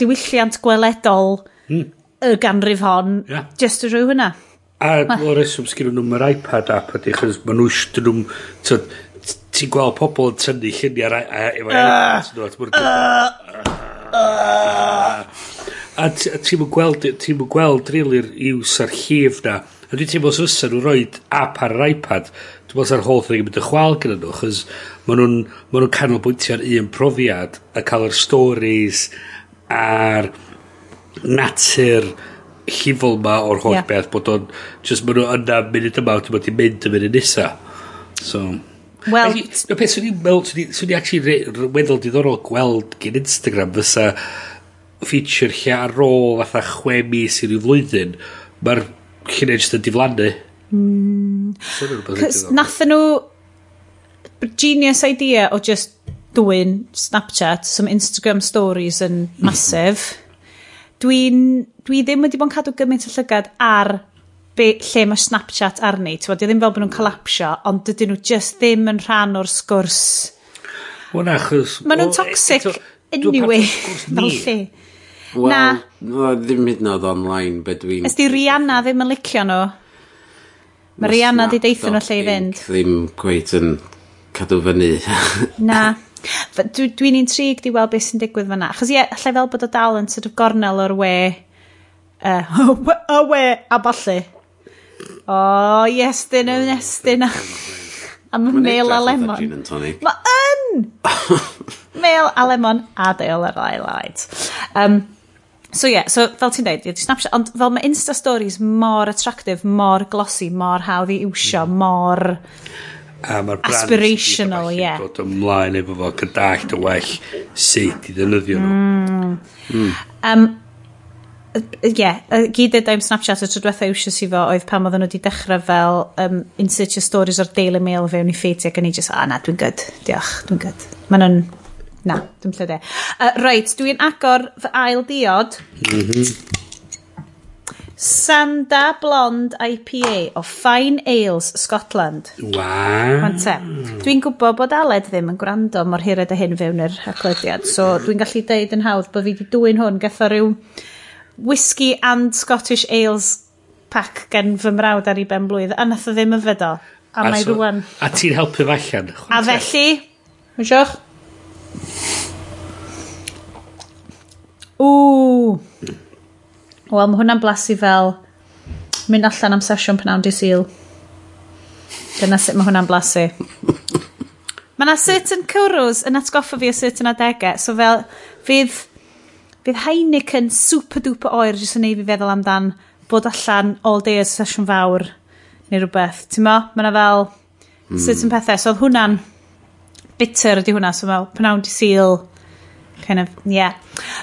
diwylliant gweledol mm y ganrif hon, yeah. just y rhyw hwnna. A o'r reswm sgyn nhw'n yr iPad app ydy, chos maen nhw eisiau nhw'n... Ti'n gweld pobl yn tynnu lluniau efo iPad. A ti'n mwyn gweld, ti'n mwyn gweld rili'r iws ar llif na. A dwi'n teimlo os fysa nhw roed app ar yr iPad, dwi'n meddwl sa'r holl thing yn mynd y chwal gyda nhw, chos maen nhw'n ma nhw canolbwyntio ar un profiad a cael yr stories a'r... Er natur llifol ma o'r holl yeah. beth bod o'n just maen nhw yna munud yma ti'n mynd i mynd y munud nesa so Wel... no beth swn i'n meddwl, swn i'n actually weddol diddorol gweld gen Instagram fysa feature lle ar ôl fatha chwe mis i ryw flwyddyn, mae'r llunau jyst yn diflannu. Mm. Cos nathen nhw genius idea o just doing Snapchat, some Instagram stories yn massive. Dwi'n... Dwi ddim wedi bod yn cadw gymaint o llygad ar be, lle mae Snapchat arni. Ti'n bod, ddim fel bod nhw'n colapsio, ond dydyn nhw just ddim yn rhan o'r sgwrs. Wel, achos... Mae nhw'n toxic eto, anyway, fel lle. Wel, na. No, ddim hyd yn oed online, be dwi'n... Ysdi Rihanna ddim yn licio nhw. Mae Rihanna di deithio nhw lle i fynd. Ddim gweith yn cadw fyny. na. Dwi'n dwi intrigued i weld beth sy'n digwydd fanna. Achos ie, allai fel bod o dal yn sort of gornel o'r we, uh, y we, a balli. O, oh, yes, dyn yn estyn. A mail a lemon. Mae yn! mail a lemon a deol ar lai light. Um, so ie, yeah, so fel ti'n dweud, snapshot, ond fel mae Insta Stories mor attractive, mor glossy, mor hawdd i iwsio, mor... A mae'r brands... Aspirational, ie. Yeah. ...bod ymlaen efo fo, cydallt y well sut i ddynyddio nhw. Mm. Mm. Um, ie, yeah, gyd e ydw am Snapchat y tro diwetha iwsios i fo oedd pan oedden nhw wedi dechrau fel um, in search stories o'r Daily Mail fewn i ffeiti ac yn i just, a ah, na, dwi'n gyd, diolch, dwi'n gyd. Mae nhw'n, na, dwi'n lle de Uh, right, dwi'n agor fy ail diod. Mm -hmm. Sanda Blond IPA o Fine Ales, Scotland. Wow. Wante. Dwi'n gwybod bod Aled ddim yn gwrando mor hired a hyn fewn yr haglediad, so dwi'n gallu deud yn hawdd bod fi wedi dwy'n hwn gatho rhyw whisky and Scottish Ales pack gen fy mrawd ar ei ben blwydd, a nath o ddim yfed o. A, a mae so, rwan... A ti'n helpu fo allan. A felly, wysioch? Ww. Wel, mae hwnna'n blasu fel mynd allan am sesiwn pnawn di syl. Dyna sut mae hwnna'n blasu. Mae yna certain cwrws yn atgoffa fi o certain adegau. So fel, fydd, fydd Heineken super duper oer jyst yn ei fi feddwl amdan bod allan all day as sesiwn fawr neu rhywbeth. Ti'n mo? Mae yna fel mm. certain hmm. pethau. So oedd hwnna'n bitter ydy hwnna. So fel, pnawn di syl, kind of, yeah.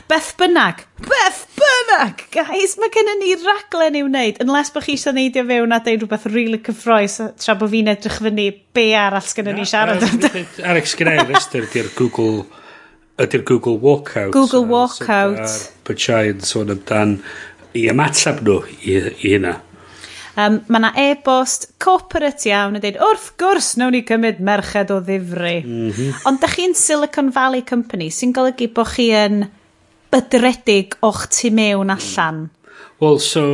Beth bynnag, beth bynnag, guys, mae gen ni raglen i wneud, unless bych chi eisiau neidio fewn a deud rhywbeth really cyffroes, tra bod fi'n edrych fyny be arall sgan ni siarad. Alex, gen i'r rester di'r Google, ydy'r Google Walkout. Google Walkout. Bydd yn sôn amdan i ymatab nhw i, i hynna. Um, mae yna e-bost corporate iawn yn dweud, wrth gwrs, nawn ni cymryd merched o ddifri. Mm -hmm. Ond da chi'n Silicon Valley Company sy'n golygu bod chi yn bydredig o'ch tu mewn allan. Wel, so,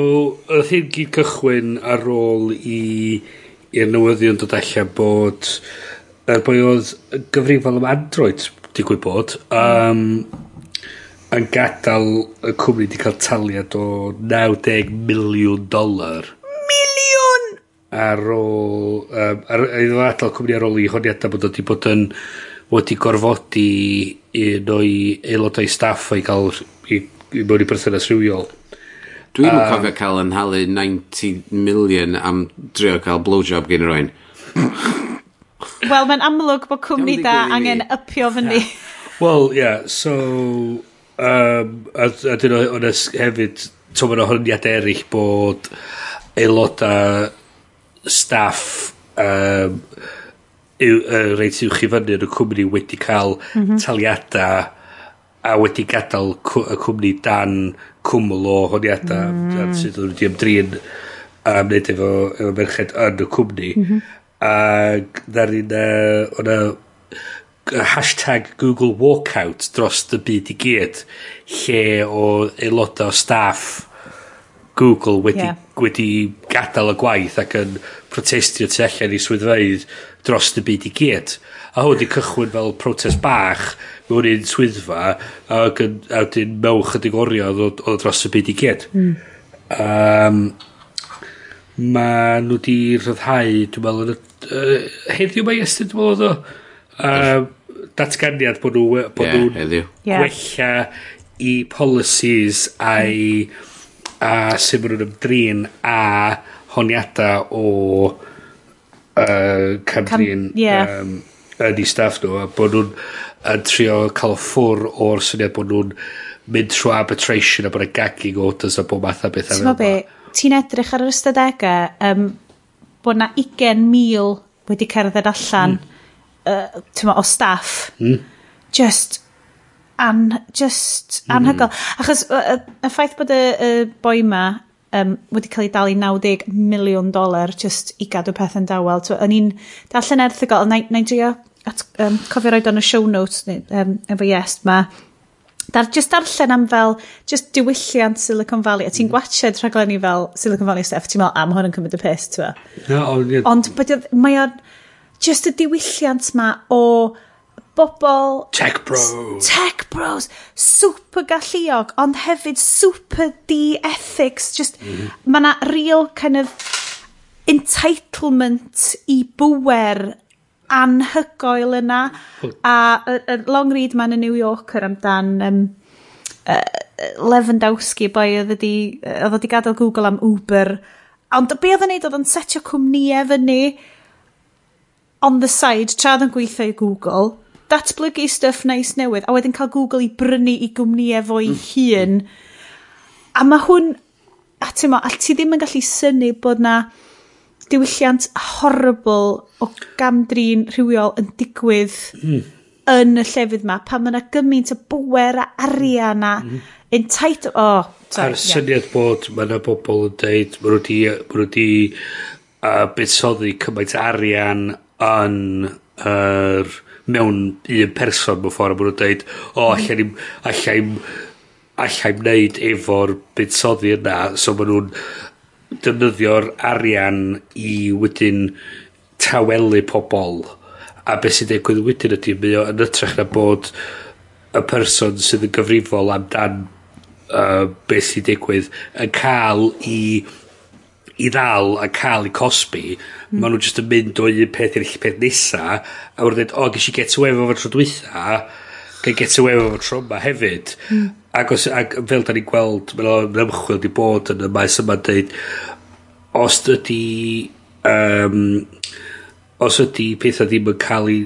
oedd hyn gyd cychwyn ar ôl i i'r newyddion dod allan bod er boi oedd gyfrifol am Android digwydd bod um, yn gadael y cwmni wedi cael taliad o 90 miliwn dolar ar ôl um, ar ar fo adal cwmni ar ôl i honiadau bod wedi bod yn wedi gorfodi un o'i aelodau staff o'i ga'l i, i mewn i berthynas rhywiol. Dwi'n um, cofio cael yn halu 90 million am drio cael blowjob gen rwy'n. Wel, mae'n amlwg bod cwmni da angen ypio fyny. Wel, ie, yeah, so... Um, a a dyn nhw hefyd, to mae'n ohoniad eraill bod aelodau staff um, yw, uh, reit uwch i fyny yn y cwmni wedi cael mm -hmm. taliadau a wedi gadael y cwmni dan cwmwl o honiadau mm. sydd wedi ymdrin a wneud efo, efo merched yn y cwmni. Mm -hmm. A na ni'n o'na hashtag Google Walkout dros y byd i gyd lle o aelodau o staff Google wedi yeah wedi gadael y gwaith ac yn protestio tu allan i swyddfeydd dros y byd i gyd. A hwn wedi cychwyn fel protest bach mewn un swyddfa ac yn, a wedyn mewn chydig oriau o, o dros y byd i gyd. Mm. Um, ma nhw wedi rhyddhau, dwi'n meddwl, yn y, uh, heddiw mae ystod, dwi'n meddwl, oedd o, uh, datganiad bod nhw, bod yeah, nhw'n yeah. gwella i policies a'i mm a sut ma' nw'n ymdrin a honiadau o uh, Camdrin... Cam ie. ...yym yn 'u staff nhw a bod nhw'n yn trio ca'l ffwr' o'r syniad bod nhw'n mynd trwy arbitration a bod y gagging orders a bod math o beth ti'n. Be? Ti'n edrych ar yr ystadegau um, bod 'na 20,000 wedi cerdded allan mm. uh, o staff mm. just an, just anhygol. Mm. Achos y, y, ffaith bod y, y boi ma um, wedi cael ei dal i 90 miliwn dolar just i gadw peth yn dawel. So, Yn un darllen erthigol, na i drio at, um, cofio roed o'n y show notes um, efo yes ma. Dar, just darllen am fel, just diwylliant Silicon Valley, a ti'n hmm. gwachod rhaglenni fel Silicon Valley stuff, ti'n meddwl, am hwn yn cymryd y pes, ti'n meddwl? Yeah, Ond mae o'n, just y diwylliant ma o bobl... Tech bros. Tech bros. Super galluog, ond hefyd super de-ethics. Just, mm. mae na real kind of entitlement i bwer anhygoel yna. A y, y long read ma'n y New Yorker amdan um, uh, Lewandowski boi oedd wedi, oedd wedi gadael Google am Uber. Ond be oedd yn neud oedd yn setio cwmnïau fyny on the side, tra oedd yn gweithio i Google datblygu stuff nice newydd, a wedyn cael Google i brynu i gwmnïau fo'i mm. hun. A mae hwn, a ti'n mo, a ti ddim yn gallu syni bod na diwylliant horrible o gamdrin rhywiol yn digwydd hmm. yn y llefydd ma, pan mae yna gymaint o bwer a arian a mm. entitle... Oh, sorry, A'r syniad yeah. bod mae yna bobl yn deud, mae nhw wedi uh, buddsoddi cymaint arian yn yr er, mewn un person mewn ffordd a nhw'n deud o hmm. alla ni'm alla i'm alla i'm neud efo'r buddsoddi yna. So maen nhw'n defnyddio'r arian i wedyn tawelu pobl a beth sy'n digwydd wedyn ydy mae o yn ytrach na bod y person sydd yn gyfrifol amdan uh, beth sy'n digwydd yn cael i i ddal a cael 'u cosbi, mm. maen nhw jyst yn mynd o un peth i'r peth nesa, a wrth dweud, o gesh i get away efo tro dwytha, ga'i get away efo tro yma hefyd. Mm. Ac, os, ac fel da ni'n gweld, mae'n 'na ymchwil 'di bod yn y maes yma'n dweud, os ydy, um, os ydy pethau ddim yn cael i,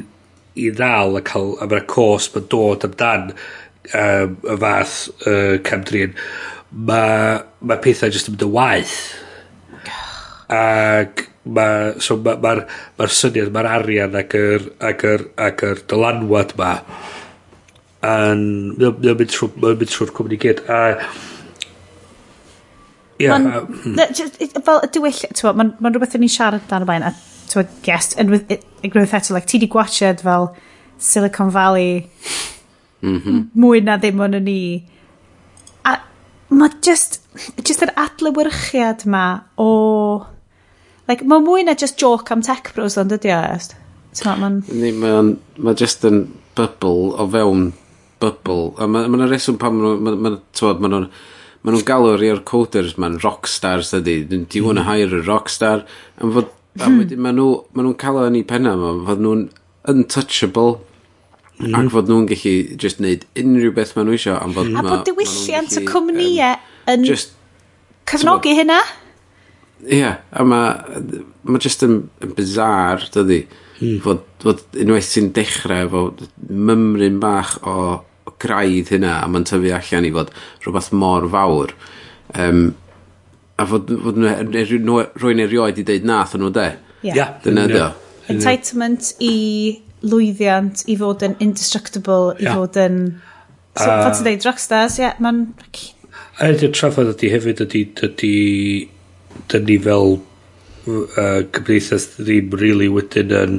i ddal a cael, a mae'r cos mae'n dod amdan um, y fath yy camdrin, mae ma pethau jyst yn mynd yn waith. Ac ma' so mae'r ma' ma ma'r syniad mae'r arian ac yr ac yr ac yr dylanwad 'ma yn mae mynd trw mae mynd trw'r cwmni gyd a Ie. Ma'n, hmm. fel y diwyll ti'n ma'n, ma'n rhywbeth yn i'n siarad dan y blaen, a ti'n yes, and with, agree with that, like, ti di gwachod fel Silicon Valley mm-hmm. mwy na ddim ond ni. A mae just, just yr adlywyrchiad ma o Like, mae mwy na just joke am tech bros ond ydi o, est. Mae'n... Ni, mae'n... Mae just yn bubble o fewn bubble. A mae'n ma reswm pan maen nhw'n... Ma, ma, ma, ma, ma nhw'n galw i'r coders ma'n rockstars ydy. Do you want to mm. hire a rockstar? A fod... A hmm. wedyn ma nhw... ma nhw'n cael yn ei penna ma. Fod nhw'n untouchable. Mm. Ac fod nhw'n gallu just neud unrhyw beth maen nhw eisiau. A bod diwylliant y cwmnïau yn... Just... Cefnogi hynna? Ie, yeah, a mae ma jyst yn, yn bizar, dydy, Mm. Fod, fod unwaith sy'n dechrau efo mymryn bach o graidd hynna a mae'n tyfu allan i fod rhywbeth mor fawr. Um, a fod, fod e-, rwy'n e-, erioed i deud nath yn nhw de. Ie. Yeah. Dyna ydy o. Entitlement i lwyddiant i fod yn indestructible, i yeah. fod yn... So, uh, Fod ti'n dweud rockstars, ie, yeah, mae'n... A ydy'r trafod ydy hefyd ydy, ydy 'dyn ni fel uh, cymdeithas ddim really wedyn yn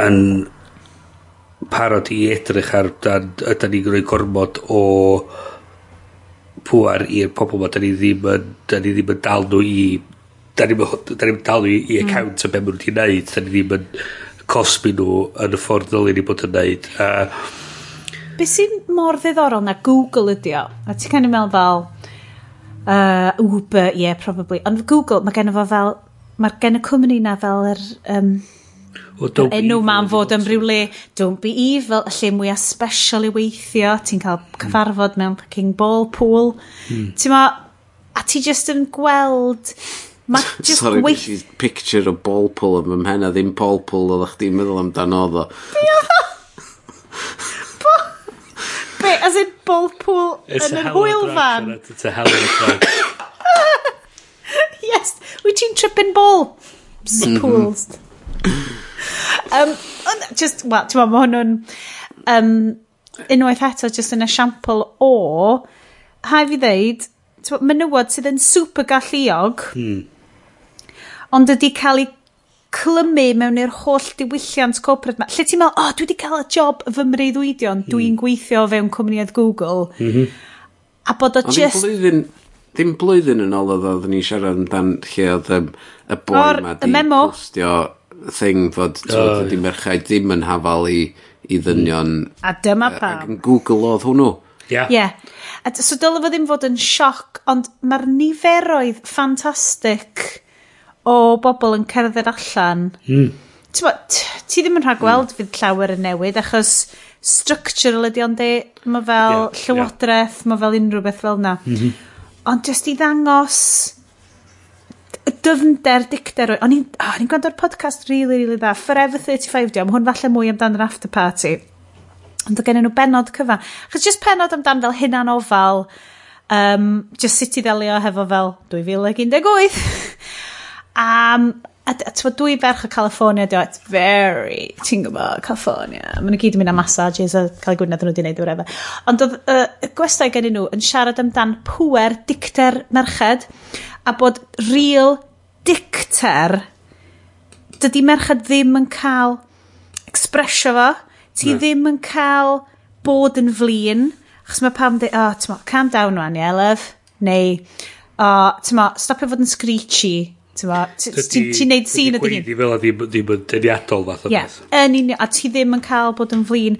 yn parod i edrych ar dan ydyn ni'n rhoi gormod o pŵar i'r pobl 'ma. Dyn ni ddim yn dyn ni ddim yn dal nhw i dyn ni'm yn yn dal nhw i hmm. account o beth maen nhw 'di neud. Dyn ni ddim yn cosbi nhw yn y ffordd ddylia ni bod yn neud. Uh, Be' sy'n mor ddiddorol na Google ydi o? A ti'n kind of meddwl fel Uh, Uber, yeah, probably. Ond Google, mae gen fo fel... Mae gen y cwmni na fel yr... Um, well, enw ma'n fod yn rhyw le don't be evil y lle mwyaf special i weithio ti'n cael hmm. cyfarfod mm. mewn fucking ball pool mm. ti'n ma a ti just yn gweld ma just sorry weith... picture o ball pool yn mymhen a ddim ball pool oedd chdi'n meddwl amdano oedd o Be, as in ball pool It's yn yr hwyl fan? It's a hell of a drug. yes, wyt ti'n tripping ball? Mhm. Pools. um, just, well, ti'n meddwl, mae hwnnw'n... Um, unwaith eto, just yn esiampl o... Hai fi ddeud, menywod sydd yn super galluog, hmm. ond ydy cael ei clymu mewn i'r holl diwylliant corporate ma. Lle ti'n meddwl, o, oh, dwi wedi cael y job fy mreiddwydion, hmm. dwi'n gweithio fewn cwmniad Google. Mm -hmm. A bod o Ond just... Blwyddyn, ddim blwyddyn yn ôl oedd oedden ni siarad amdan lle oedd y, y boi ma di memo. postio thing fod oh, wedi yeah. merchaid ddim yn hafal i, i ddynion. A dyma pam. Ac yn Google oedd hwnnw. Ie. Yeah. yeah. A, so dylai fo ddim fod yn sioc, ond mae'r niferoedd ffantastig o bobl yn cerdded allan, mm. ti ddim yn rhagweld hmm. mm. fydd llawer yn newid, achos structural ydi ond e, mae fel yeah, llywodraeth, yeah. mae fel unrhyw beth fel na. Mm -hmm. Ond jyst i ddangos dyfnder dicter o'n i'n oh, ni gwrando'r podcast really really dda Forever 35 diom hwn falle mwy amdan yr after party ond o gennyn nhw benod cyfan achos just penod amdan fel hynna'n ofal um, just sut i ddelio hefo fel 2018 Um, a, a t'wa dwi ferch o California, di it's very, ti'n gwybod, California. Maen nhw gyd yn mynd am massages a cael eu gwynedd nhw wedi gwneud o'r e, efo. Ond oedd y uh, gwestai gen nhw yn siarad amdan pwer dicter merched a bod real dicter dydy merched ddim yn cael expresio fo, ti no. ddim yn cael bod yn flin, achos mae pam dweud, oh, tyma, calm down rwan, yeah, love, neu, oh, tyma, stopio fod yn screechy, Ti'n neud sîn o dy hun. gweithio fel a ddim, ddim yn deniadol fath o beth. Yn union, a ti ddim yn cael bod yn flin.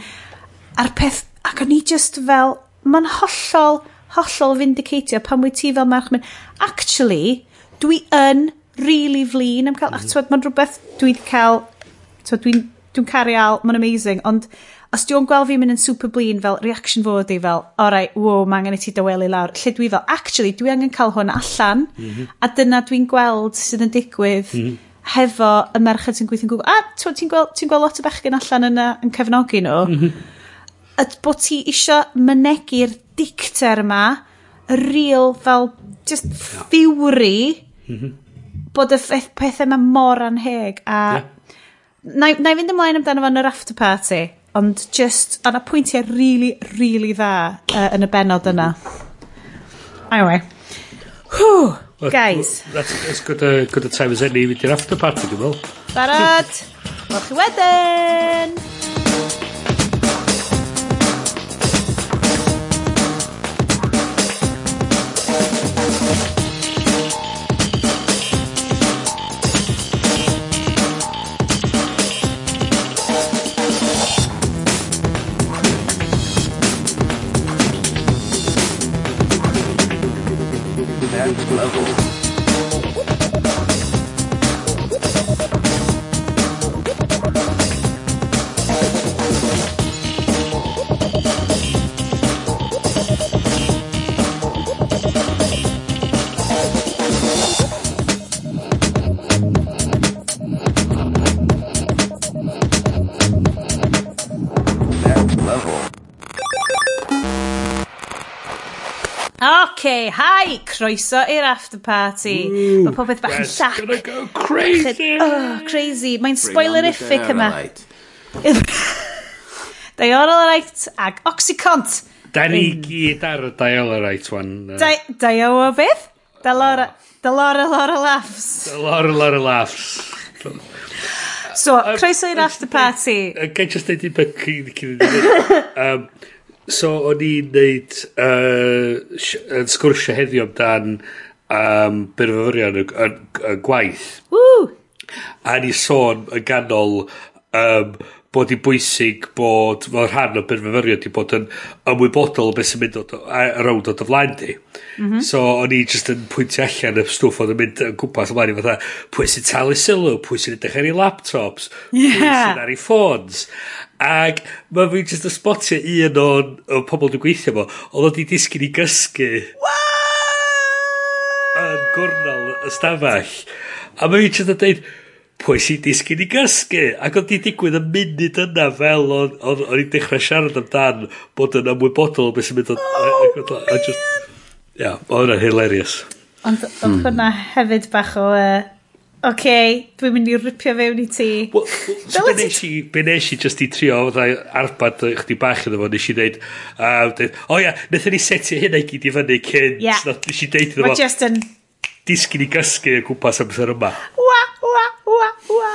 A'r peth, ac o'n i just fel, mae'n hollol, hollol vindicatio pan wyt ti fel merch mynd, actually, dwi yn really flin am cael, mm. ac mae'n rhywbeth dwi wedi cael, dwi'n dwi caru al, mae'n amazing, ond Os diw'n gweld fi'n mynd yn super blin, fel reaction fo ydi fel, alright, wow, mae angen i ti dywelu lawr. Lle dwi fel, actually, dwi angen cael hwn allan, mm -hmm. a dyna dwi'n gweld sydd yn digwydd mm -hmm. hefo y merched sy'n gweithio'n gwybod, a ti'n ti gweld, ti gweld lot o bechgyn allan yna yn cefnogi nhw, mm -hmm. a bod ti isio mynegu'r dicter yma, y real fel, just fury, mhm. bod y pethau yma mor anheg, a... Yeah. Na i fynd ymlaen amdano fo yn yr after party ond just, o na pwyntiau rili, really, rili really dda uh, yn y benod yna. Anyway. Whew, guys. That's, that's good, uh, good a time as any i fynd i'r after party, dwi'n meddwl. Barod! Wel chi wedyn! hi! Croeso i'r after party. Mae popeth bach yn llac. gonna go crazy! Oh, crazy. Mae'n spoilerific yma. Diorolite ag Oxycont. Da ni gyd ar y Diorolite wan. Dio o beth? Dalora, dalora, lora laughs. Dalora, lora laughs. So, croeso i'r after party. Gai just dweud i beth cyn i So, o'n i'n neud uh, yn sgwrsio heddiw amdan um, byrfyfyrion y, y, y gwaith. Woo! A ni sôn yn ganol um, bod 'i'n bwysig bod fel rhan o benfyfyriwr 'di bod yn ymwybodol o beth sy'n mynd o dy- o dy flaen di. Mm -hmm. So o'n i just yn pwyntio allan y stwff odd yn mynd yn gwmpas ymlaen i fatha pwy sy'n talu sylw, pwy sy'n edrych ar ei laptops... Ie. ...pwy sy'n ar ei ffôns. Ac mae fi just yn spotio un o'n y pobol dwi'n gweithio 'fo oedd o 'di disgyn i gysgu... What? ...yn gwrnol y stafell. A mae fi just yn dweud, pwy sy'n disgyn i gysgu? Ac oedd di digwydd y munud yna fel o'n i'n dechrau siarad amdan bod yn ymwybodol beth sy'n mynd o Oh, a, just, Ia, yeah, oedd hwnna'n hilarious. Ond oedd hmm. hwnna hefyd bach o... Uh, Oce, okay, dwi'n mynd i ripio fewn i ti. Well, so be nes i, be nes i just i trio fatha arbad chdi bach iddo fo, nes i ddeud, uh, o ia, nethon ni setio hynna i gyd i fyny cyn, yeah. nes i ddeud iddo fo. Just yn disgyn i gysgu y gwmpas amser yma. Wa, wa, wa, wa.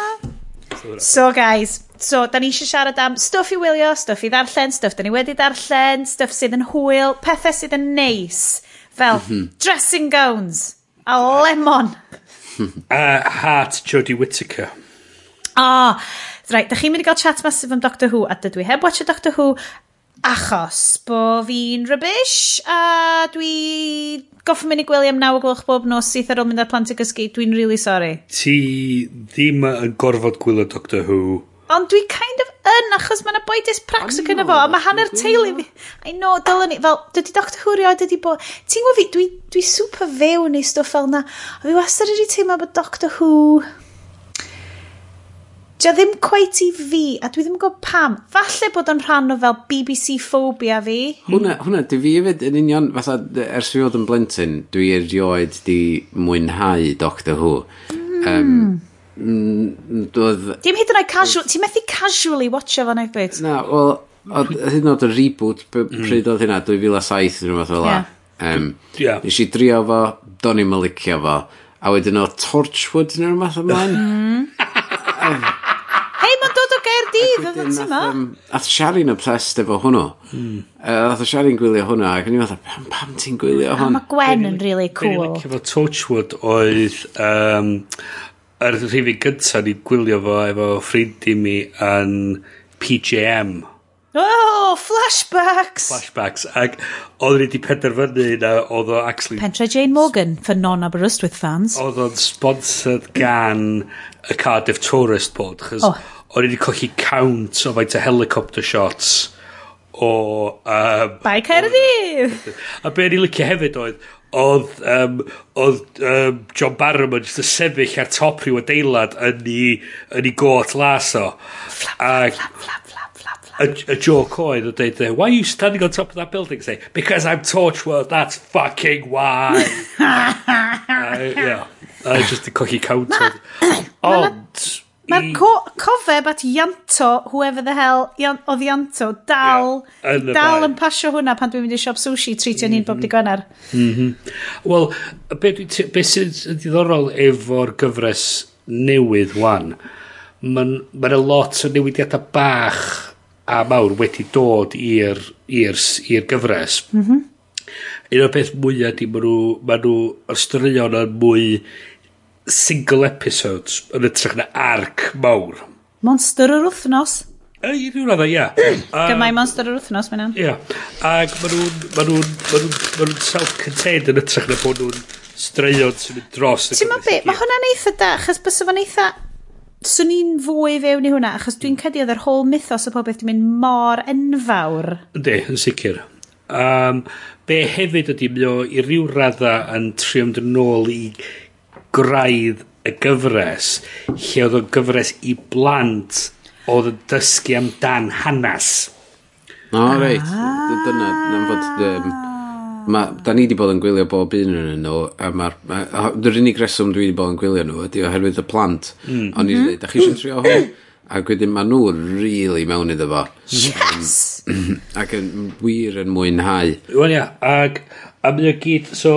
So guys, so da ni eisiau siarad am stwff i wylio, stwff i ddarllen, stwff da ni wedi darllen, stwff sydd yn hwyl, pethau sydd yn neis, fel mm -hmm. dressing gowns, a lemon. uh, heart Jodie Whittaker. Ah, right, da chi'n mynd i gael chat massive am Doctor Who, a dydw i heb watch Doctor Who, Achos bo fi'n rybys a dwi goffo mynd i gwylio am naw o gloch bob nos sydd ar ôl mynd ar plant i gysgu. Dwi'n really sorry. Ti ddim yn gorfod gwylio Doctor Who. Ond dwi kind of yn achos mae yna boi dysprax o gyda fo. A mae hanner teulu fi. I know, dylwn ni. Fel, dydy Doctor Who rioed ydi bod... Ti'n gwybod fi, dwi, dwi super fewn i stwff fel na. A fi wastad wedi teimlo bod Doctor Who Dio ddim cweit i fi, a dwi ddim yn gwybod pam. Falle bod o'n rhan o fel BBC phobia fi. Hwna, hwna, dwi fi hefyd yn union, fatha, ers fi fod yn blentyn, dwi erioed di mwynhau Doctor Who. Mm. Um, doedd... Dim hyd yn oed casual, ti'n methu casually watcha fan eich byd? Na, wel, hyd yn oed y reboot, mm. pryd oedd hynna, 2007 neu fath o la. Um, yeah. Nes i drio fo, do'n i'n mylicio fo, a wedyn o Torchwood neu'r math ymlaen. Mm. Steve, oedd ti ma? Ath Sharon obsessed efo hwnnw. Mm. Uh, ath Sharon gwylio hwnna, ac yn i'n meddwl, pam, pam ti'n gwylio hwn? Mae Gwen yn really cool. Efo Torchwood oedd... Um, yr rhywun gyntaf ni gwylio fo efo ffrindi mi yn PJM. Oh, flashbacks! Flashbacks. Ac oedd ni wedi penderfynu na oedd o actually... Pentre Jane Morgan for non-Aberystwyth fans. Oedd o'n sponsored gan y Cardiff Tourist Board. Chos oh o'n i wedi colli count o faint o helicopter shots o... Um, Bai Caerdydd! A be o'n licio hefyd oedd, oedd, um, oedd um, John Barrowman jyst y sefyll ar top rhyw adeilad yn ei, yn ei got las o. Flap, flap, flap, flap. a, a joke oedd o dweud, why are you standing on top of that building? Say, because I'm Torchwood, that's fucking why. uh, yeah, uh, just a cocky count. Ond... Mae'r co cofeb at Ianto, whoever the hell, Ian, oedd Ianto, dal, yeah, yn dal yn pasio hwnna pan dwi'n mynd i siop sushi treitio ni'n mm -hmm. bob mhm. di gwener. Mm -hmm. Wel, be, be sy'n diddorol efo'r gyfres newydd wan, mae'n ma a lot o newidiadau bach a mawr wedi dod i'r gyfres. Mm -hmm. Un o'r peth mwyaf di, maen nhw, ma nhw, yr straeon yn mwy single episodes yn ytrach na arc mawr. Monster yr wythnos. E, i ryw radda, ia. Gymau monster yr wythnos, mae'n. Ia. Ac maen nhw'n ma nhw, ma nhw, ma nhw self-contained yn ytrach na bod nhw'n straeon sy'n mynd dros. Ti'n ma be, mae hwnna'n eitha da, achos bys o'n eitha... Swn i'n fwy fewn i hwnna, achos dwi'n cedi oedd yr whole mythos o popeth dwi'n mynd mor enfawr. Ynddi, yn sicr. Um, be hefyd ydy, mi o i ryw radda yn trio mynd yn ôl i graidd y gyfres lle oedd o'n gyfres i blant oedd yn dysgu amdan hanes. O, no, reit. Dyna, na'n fod... Um, ma, da ni wedi bod yn gwylio bob un yn nhw, a mae'r... Ma, Yr unig reswm dwi wedi bod yn gwylio nhw ydy oherwydd y plant. Mm. Ond i'n mhm. dweud, da chi eisiau trio hwn? Ac wedyn mae nhw really mewn iddo fo. Yes! ac yn wir yn mwynhau. Wel ia, ac... A mae o gyd, so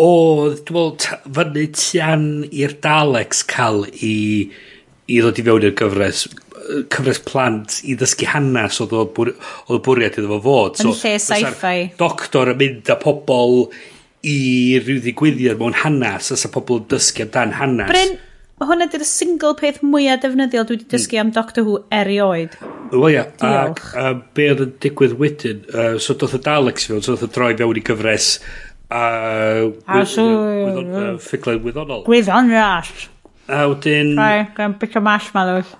oedd, dwi'n meddwl, fyny tian i'r Daleks cael i, i ddod i fewn i'r gyfres cyfres plant i ddysgu hanes oedd o bwriad iddo fo fod. Yn so, lle sci-fi. Doctor yn mynd â pobl i ryw ddigwyddiad mewn hanes as y pobl yn dysgu amdan hanes. Bryn, hwnna di'r single peth mwyaf defnyddiol dwi wedi hmm. dysgu am Doctor Who erioed. Wel ia, ac uh, be oedd yn digwydd wedyn, uh, so doth y Daleks fewn, so doth y droi fewn i gyfres A... A uh, Ffuglen wyddonol. Gwyddon ras. A wedyn... Rai, gan bit o marshmallows.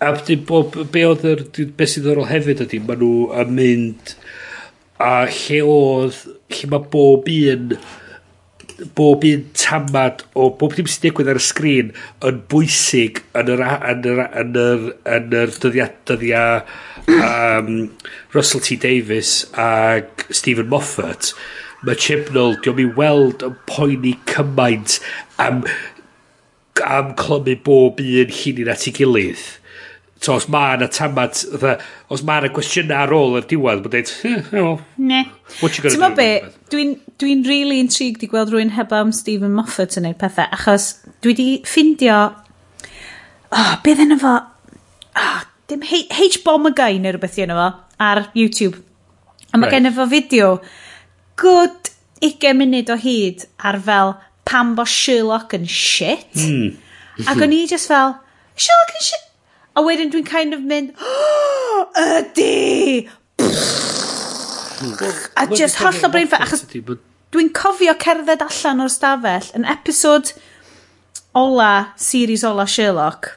A wedyn bob, be oedd yr, be sydd ddorol hefyd ydy, maen nhw yn mynd a lle oedd, lle mae bob un bob un tamad o bob dim sy'n digwydd ar y sgrin yn bwysig yn yr yn yr, yn yr, yn yr dyddiad dyddiad um, Russell T Davis ac Stephen Moffat mae Chibnall, diolch mi weld yn poeni cymaint am, am clymu bob un llun at ei gilydd. So, os mae yna tamat, os mae yna cwestiynau ar ôl yr diwedd, mae'n dweud, eh, well, ne. what you gonna Ti'n do? be, dwi'n dwi really intrigued i gweld rhywun heb am Stephen Moffat yn gwneud pethau, achos dwi di ffindio, oh, beth yna fo, oh, dim H-bomb y gain neu rhywbeth yna fo, ar YouTube. A mae right. gen i fo fideo good 20 munud o hyd ar fel pam bo Sherlock yn shit. Mm. Ac o'n i just fel, Sherlock yn shit. A wedyn dwi'n kind of mynd, oh, ydy! a just holl o brain fat, achos dwi'n cofio cerdded allan o'r stafell yn episod ola, series ola Sherlock.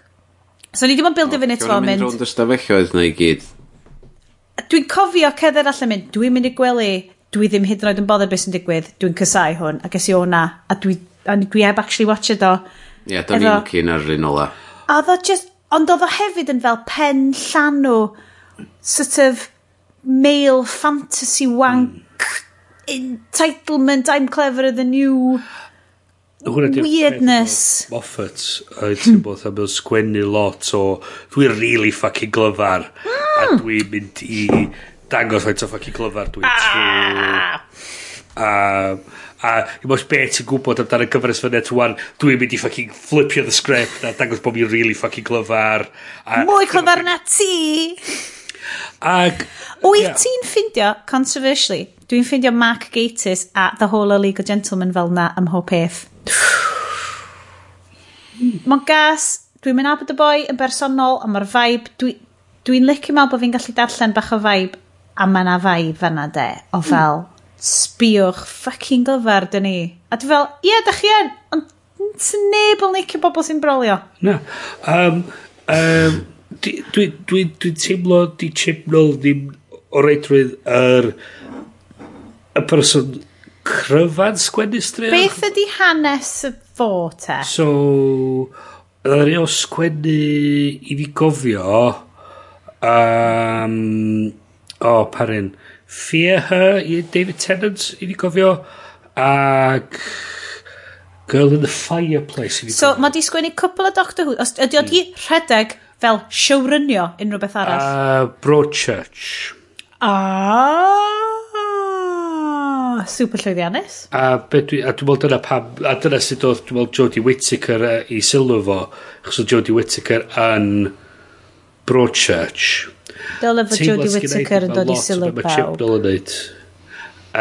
So ni ddim yn bildio fyny eto mynd... Gwrdd mynd rownd y stafelloedd na i gyd. Dwi'n cofio cerdded allan mynd, dwi'n mynd i gwely dwi ddim hyd yn oed yn bothered beth sy'n digwydd, dwi'n cysau hwn, a ges i o'na, a dwi, a dwi heb actually watched o. Ie, yeah, do'n ni'n cyn ar un ola. A ddo just, ond oedd o hefyd yn fel pen llanw, sort of male fantasy wank, mm. entitlement, I'm cleverer than you, weirdness. Moffat, oedd ti'n bod am sgwennu lot o, dwi'n really fucking glyfar, a dwi'n mynd i dangos faint o ffocin clyfar dwi'n ah! trwy... A, a i mos be ti'n gwybod amdano gyfres fy net wan, dwi'n mynd i ffocin flipio the script a dangos bod fi'n really ffocin clyfar. A, Mwy clyfar na ti! Ag, Wyt yeah. ti'n ffeindio, controversially, dwi'n ffeindio Mark Gatiss a The Whole Illegal Gentleman fel na ym mhob peth. Mae'n gas, dwi'n mynd abod y boi yn bersonol, a mae'r vibe, dwi'n dwi licio mewn bod fi'n gallu darllen bach o vibe a mae na vibe fanna de, o mm. fel, sbiwch fucking gyfer dyn ni. A dwi fel, ie, yeah, da chi yn, ond sy'n neb yn licio bobl sy'n brolio. Na. Um, um, Dwi'n dwi, dwi, dwi teimlo di chipnol ddim o reidrwydd yr y person cryfan sgwennu straeon. Beth ydi hanes y fo te? So, Oedden ni o sgwennu i fi gofio um, o, oh, parin Fear Her i David Tennant, i ni cofio. Ac... Girl in the Fireplace. So, mae di sgwennu cwpl o Doctor Who. Os, ydy o di hmm. rhedeg fel showrunio unrhyw beth arall? Uh, Broadchurch. Ah, super llwyddiannus. A, dwi, a dwi'n meddwl dyna pam, a dyna sut oedd, dwi'n meddwl, Jodie Whittaker uh, i sylw fo, achos oedd Jodie Whittaker yn Broadchurch. Dyle fod Jodie Whittaker yn dod i sylw pawb. Mae Chip Nol yn neud.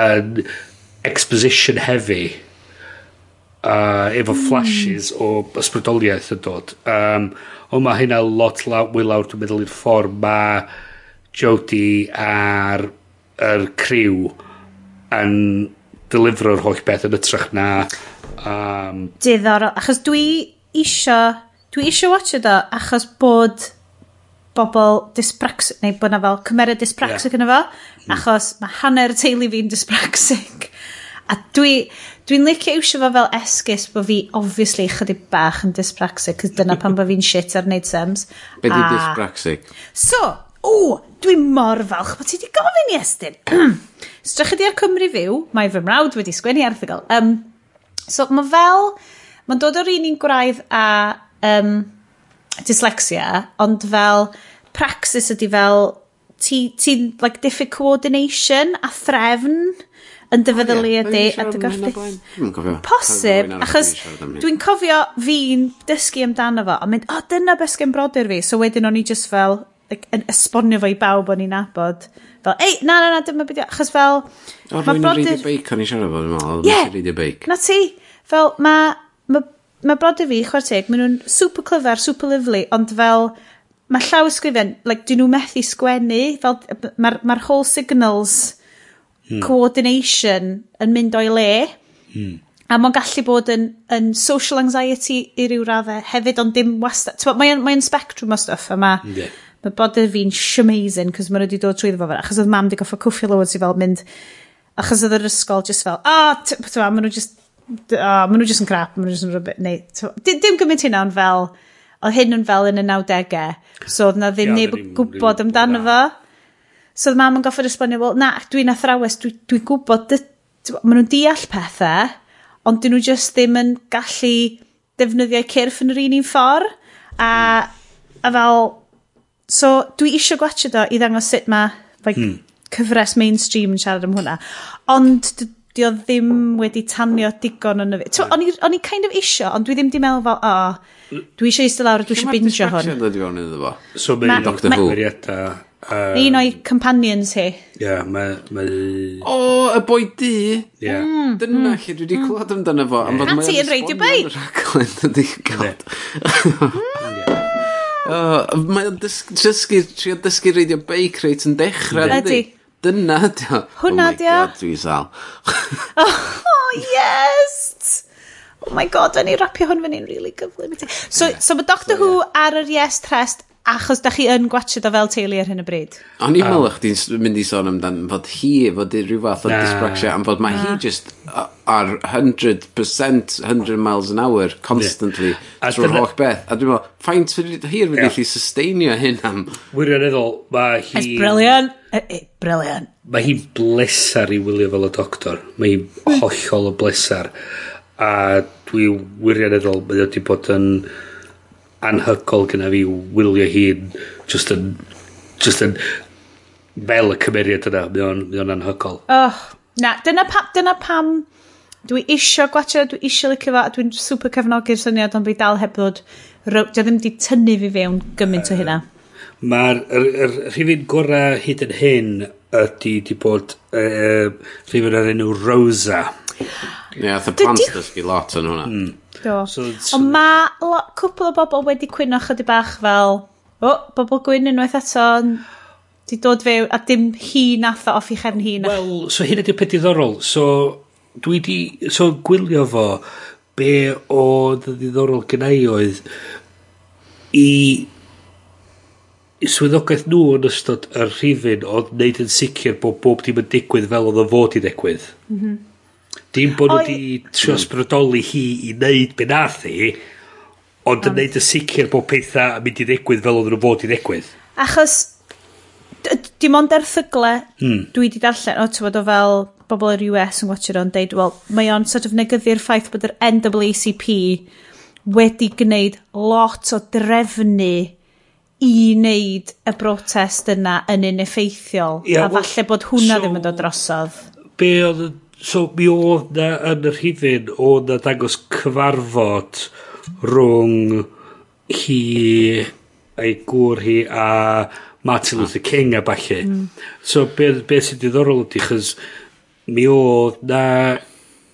Yn exposition heavy. Uh, efo hmm. flashes o ysbrydoliaeth yn dod. Um, ond mae hynna lot law, mwy lawr dwi'n meddwl i'r ffordd mae Jodie a'r er criw yn delifro'r holl beth yn ytrach na... Um, Diddorol, achos dwi isio... Dwi isio watch it o, achos bod bobl dyspraxic, neu bod na fel cymeriad dysbraxic yeah. yna fo, hmm. achos mae hanner teulu fi'n dyspraxic. A dwi, dwi'n licio iwsio fo fel esgus bod fi obviously chydig bach yn dyspraxic, cos dyna pan bod fi'n shit ar wneud sems. Be di dyspraxic? So, o, dwi'n mor falch bod ti wedi gofyn i Estyn. Strych ydi ar Cymru Fyw, mae fy mrawd wedi sgwennu erthigol. Um, so, mae fel, mae'n dod o'r un un gwraidd a um, dyslexia, ond fel praxis ydy fel ti'n ti, like, diffyg coordination a threfn yn dy feddylu ydy a dy gorffus. Posib, achos dwi'n cofio fi'n dysgu amdano fo, a mynd, o, dyna beth sgen brodyr fi. So wedyn o'n i just fel, like, yn esbonio fo i bawb o'n i'n nabod. Fel, ei, na, na, na, dyma beth, achos fel... O, rwy'n brodyr... reidio beic o'n i siarad fo, dwi'n meddwl. Ie, na ti. Fel, mae mae brodyr fi, chwer teg, maen nhw'n super clyfar, super lyflu, ond fel, mae llaw ysgrifen, like, dyn nhw methu sgwennu, fel, mae'r ma whole signals hmm. coordination yn mynd o'i le. Hmm. A mae'n gallu bod yn, yn social anxiety i ryw raddau hefyd, ond dim wastad. Mae'n mae spectrum o stuff yma. Yeah. Mae bodyr fi'n shamazing, cos maen nhw wedi dod trwy ddefo fe. achos oedd mam wedi goffa cwffio loads i fel mynd, achos oedd yr ysgol just fel, a, oh, maen nhw just oh, maen nhw jyst yn crap, maen nhw jyst yn rhywbeth, neu, so, dim, dim gymaint ond fel, oedd hyn yn fel yn y 90au, so oedd na ddim neb yn gwybod amdano fo. So oedd mam yn goffer esbonio, wel, na, dwi'n athrawes, dwi'n dwi gwybod, maen nhw'n deall pethau, ond dyn nhw just ddim yn gallu defnyddio cyrff yn yr un un ffordd. A, a fel, so dwi eisiau gwachio do i ddangos sut mae like, hmm. cyfres mainstream yn siarad am hwnna. Ond di o ddim wedi tanio digon yn y fi. So, o'n i'n kind of isio, ond dwi ddim di meddwl fel, o, dwi eisiau eistedd lawr, a dwi eisiau bingio hwn. Mae'r dod i fewn iddo fo. So, mae Doctor Who. Uh, un o'i companions hi. Ie, yeah, mae... O, y boi di! Ie. Mm, Dyna mm, lle dwi wedi mm. clywed amdano fo. Yeah. ti Anti yn reidio bai! Rhaglen, dydi, god. Mm. Mae'n dysgu, trio dysgu reidio bai creit yn dechrau, dydi? Ydy. Dyna oh di o. Hwna ydi o. Oh my god, dwi sal. oh, yes! Oh my god, o'n i rapio hwn fyny'n really gyflym. So, so mae Doctor Who ar yr Yes Trest achos da chi yn gwachio do fel teulu ar hyn o bryd. O'n i'n oh. meddwl chdi'n mynd i sôn amdan fod hi fod rhyw fath o dysbracsia am fod mae hi just ar 100% 100 miles an hour constantly yeah. trwy'r holl beth. A dwi'n meddwl, ffaint hi'r fydd yeah. i sustainio hyn am... Wirioneddol, mae hi... It's brilliant! Brilliant. Mae hi'n blesar i wylio fel y doctor. Mae hi'n mm. hollol o blesar. A dwi wirioneddol, mae wedi bod yn anhygol gyda fi wylio hi'n just yn just yn fel y cymeriad yna. Mae o'n, mae o'n anhygol. Oh, na, dyna, pa, dyna pam dwi isio gwachio, dwi isio licio fo, a dwi'n super cefnogi'r syniad ond fi dal heb ddod, dwi ddim di tynnu fi fewn gymaint o hynna. Mae'r yr yr rhifyn gorau hyd yn hyn ydy 'di bod e, e, uh, rhifyn ar enw Rosa. Ie, yeah, the plant dysgu lot yn hwnna. Mm. Do. So, so, Ond mae cwpl o bobl wedi cwyno chydig bach fel, o, oh, bobl gwyn unwaith eto, di dod fewn, a dim hi nath o off i chefn hi na. Wel, so hyn ydy'r peth diddorol. So, dwi di, so gwylio fo, be oedd ddiddorol gyna i oedd i swyddogaeth nhw yn ystod y rhifin oedd wneud yn sicr bod bob dim yn digwydd fel oedd o fod i ddigwydd. Mm -hmm. Dim bod nhw wedi trio sbrydoli hi i wneud be nath hi, ond yn wneud yn sicr bod pethau yn mynd i ddigwydd fel oedd nhw fod i ddigwydd. Achos, dim ond erthygle mm. dwi wedi darllen, o ti'n o fel bobl yr US yn watcher o'n deud, wel, mae o'n sort of negyddu'r ffaith bod yr NAACP wedi gwneud lot o drefnu i wneud y brotest yna yn uneffeithiol yeah, a well, falle bod hwnna so, ddim yn dod drosodd be oedd so mi oedd na yn yr hydyn oedd na dangos cyfarfod rhwng hi ei gŵr hi a Martin Luther King a falle mm. so be, be sy'n diddorol ydy chys mi oedd na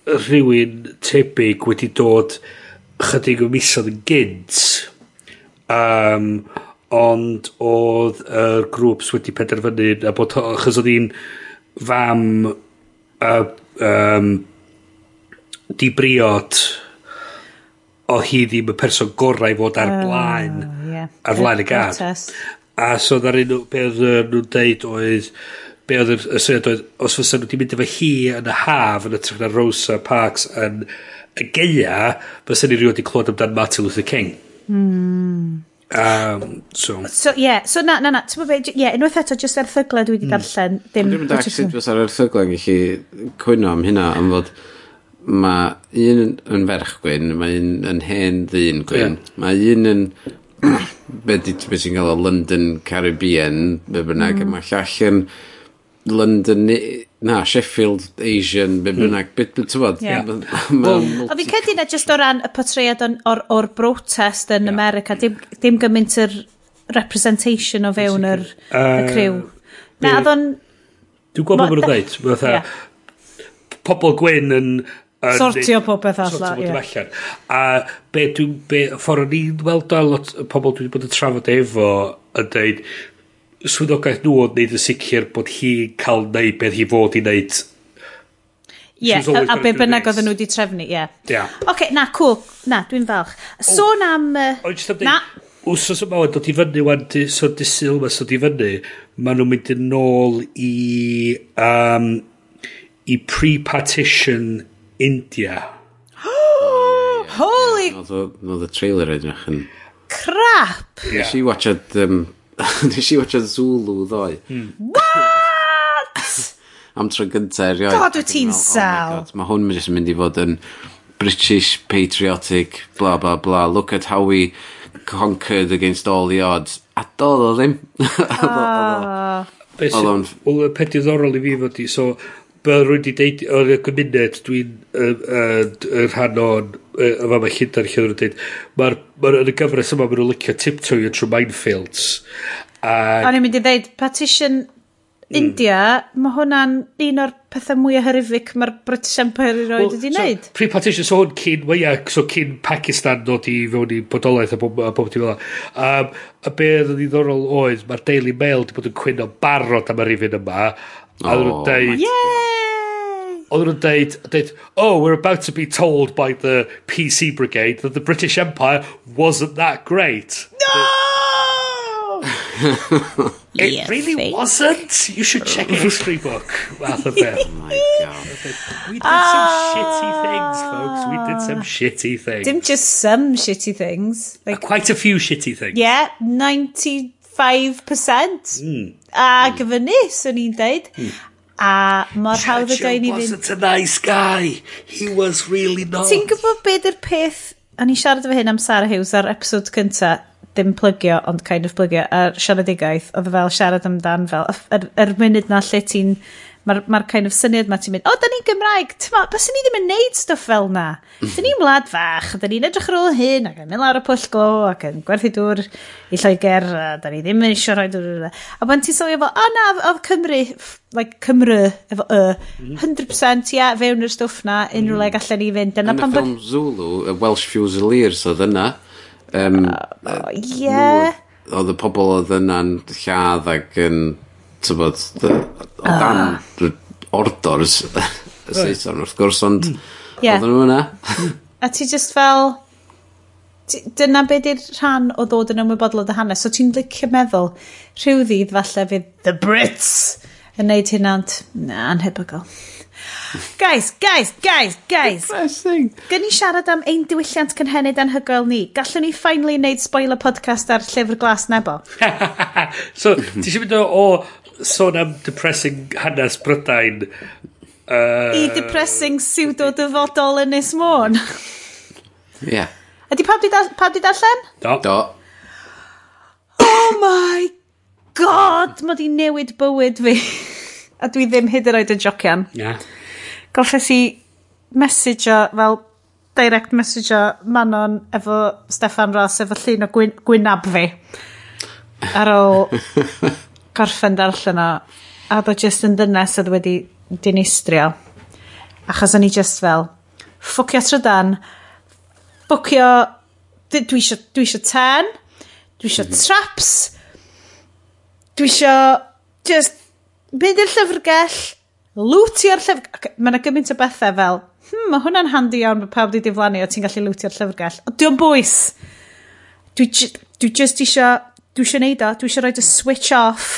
rhywun tebyg wedi dod chydig o misoedd yn gynt um, ond oedd y uh, grŵps wedi penderfynu a bod achos oedd hi'n fam uh, um, dibriod o hi ddim y person gorau i fod ar ah, blaen uh, yeah. ar blaen y gad. a so ddar un be oedd nhw'n deud oedd be oedd y syniad oedd os fysa nhw wedi mynd efo hi yn y haf yn y trefna Rosa Parks yn y geia fysa ni rhywun wedi clywed amdan Martin Luther King. Mm Um, so. so, yeah, so na, na, na, ti'n bod ie, yeah, unwaith eto, jyst erthyglau dwi wedi hmm. darllen, mm. ddim... Dwi'n mynd ac sut fysa'r erthyglau yn gallu cwyno am hynna, am fod mae un yn ferch gwyn, mae un yn hen ddyn gwyn, yeah. mae un yn... be di, be sy'n cael o London Caribbean, be bynnag, mm. mae llall yn London Na, Sheffield, Asian, be hmm. bynnag, be bynnag, ti'n bod? O fi'n cedi na jyst o ran y potread o'r, or brotest yn yeah. America, dim, dim gymaint yr representation o fewn yr uh, criw. Na, oedd o'n... Dwi'n gwybod beth mae'n dweud, fatha, pobl gwyn yn... Sortio popeth allan, ie. allan. A be dwi'n... Ffordd o'n i'n weld o lot o pobl dwi wedi bod yn trafod efo yn dweud, swyddogaeth nhw oedd neud yn sicr bod hi'n cael neud beth hi fod i neud. Ie, yeah, a, a be bynnag oedden nhw wedi trefnu, ie. Yeah. Yeah. okay, na, cool. Na, dwi'n falch. Sôn oh, am... Uh, am na. Wsos yma wedi dod i fyny, wan, di, so disil yma so di fyny, maen nhw'n mynd yn ôl i, um, i pre-partition India. Holy... Oedd y trailer edrych yn... Crap! Yeah. Nes i watchad um, nes i watcha Zulu ddoe. Mm. What? Am tro gyntaf erioed. God, wyt ti'n oh sel. Mae hwn jyst mynd i fod yn British, patriotic, bla bla bla. Look at how we conquered against all the odds. A doedd o ddim. Ah. Oedd o'n... Oedd o'n... Oedd o'n... Oedd o'n... Oedd o'n... Oedd o'n... Mae rwy'n di deud o'r gymuned dwi'n yn yy, rhan o'n y fama mae Llundain lle oedd nhw'n dweud mae'r ma yn y gyfres yma maen nhw'n licio tiptoe yn trwy minefields a O'n i'n mynd i ddeud, Partition mm. India, mae hwnna'n un o'r pethau mwyaf horrific mae'r British Empire i erioed wedi wneud. So, Pre-partition, so hwn cyn, ia, so cyn Pakistan dod i fewn i bodolaeth a bob, a bob dim fel Um, a be oedd yn ddiddorol oedd, mae'r Daily Mail wedi bod yn cwyno barod am yr rifin yma, A oedden nhw'n Oh, deud, Yay! oedden nhw'n deud, deud, oh, we're about to be told by the PC Brigade that the British Empire wasn't that great. No! It Yeah, really fake. wasn't. You should check a history book. Math of. Oh my god. We did some shitty ah. things, folks. We did some shitty things. Dim just some shitty things. Like, Quite a few shitty things. yeah, 5% mm. ag mm. fyny, swn i'n deud. Hmm. A mor hawdd ydy i fynd... wasn't a nice guy. He was really not. Ti'n gwybod beth yw'r peth... O'n i siarad efo hyn am Sarah Hughes ar episod cynta, dim plygio, ond kind of plygio, a'r siaradigaeth, oedd e fel siarad amdan fel, yr, er, er munud na lle ti'n Mae'r ma kind of syniad ma ti'n mynd, o, da ni'n Gymraeg, tyma, bys ni ddim yn neud stwff fel na. Hmm. Da ni'n wlad fach, da ni'n edrych ar ôl hyn, ac yn mynd lawr y pwll glo, ac yn gwerthu dŵr i Lloegr, a da ni ddim yn eisiau rhoi dŵr. A pan ti'n sylwi fel, o na, oedd Cymru, like Cymru, efo y, hmm. 100% ia, fewn yr stwff na, unrhyw le hmm. gallen ni fynd. Dyna pan bod... Zulu, y Welsh Fusiliers oedd yna. Um, uh, uh, yeah. Oedd y pobl oedd yna'n lladd ac yn... Um, tybod, o dan ah. uh. ordors y Saeson wrth gwrs, ond hmm. yeah. oedd nhw yna. a ti just fel, dyna be di'r rhan o ddod yn ymwybodol o dy hanes. So ti'n licio meddwl, rhyw ddydd falle fydd the Brits yn neud hyn ond, na, anhebygol. Guys, guys, guys, guys. Depressing. Gyn ni siarad am ein diwylliant cynhenid anhygoel ni. Gallwn ni finally wneud spoiler podcast ar llyfr glas nebo. so, ti eisiau mynd o, o sôn am depressing hanes Brydain... Uh, I depressing pseudo-dyfodol yn Ys Môn. Ie. yeah. Ydy pawb di, pawb di darllen? Do. Do. Oh my god! Mae di newid bywyd fi. A dwi ddim hyd yn oed yn jocian. Ie. Yeah. Golles i o, fel direct messenger Manon efo Stefan Ross efo llun o gwyn gwynab fi ar ôl gorffen darllen o a bod jyst yn ddynes oedd wedi dinistrio. Achos o'n i jyst fel ffwcio trydan ffwcio dwi isio dwi isio ten dwi isio mhm. traps dwi isio just mynd i'r llyfrgell lwtio'r llyfrgell mae yna gymaint o bethau fel hmm, mae hwnna'n handi iawn bod pawb wedi diflannu o ti'n gallu lwtio'r llyfrgell. Ond diolch bwys. Dwi, dwi just isio dwi eisiau neud o, dwi eisiau rhoi y switch off.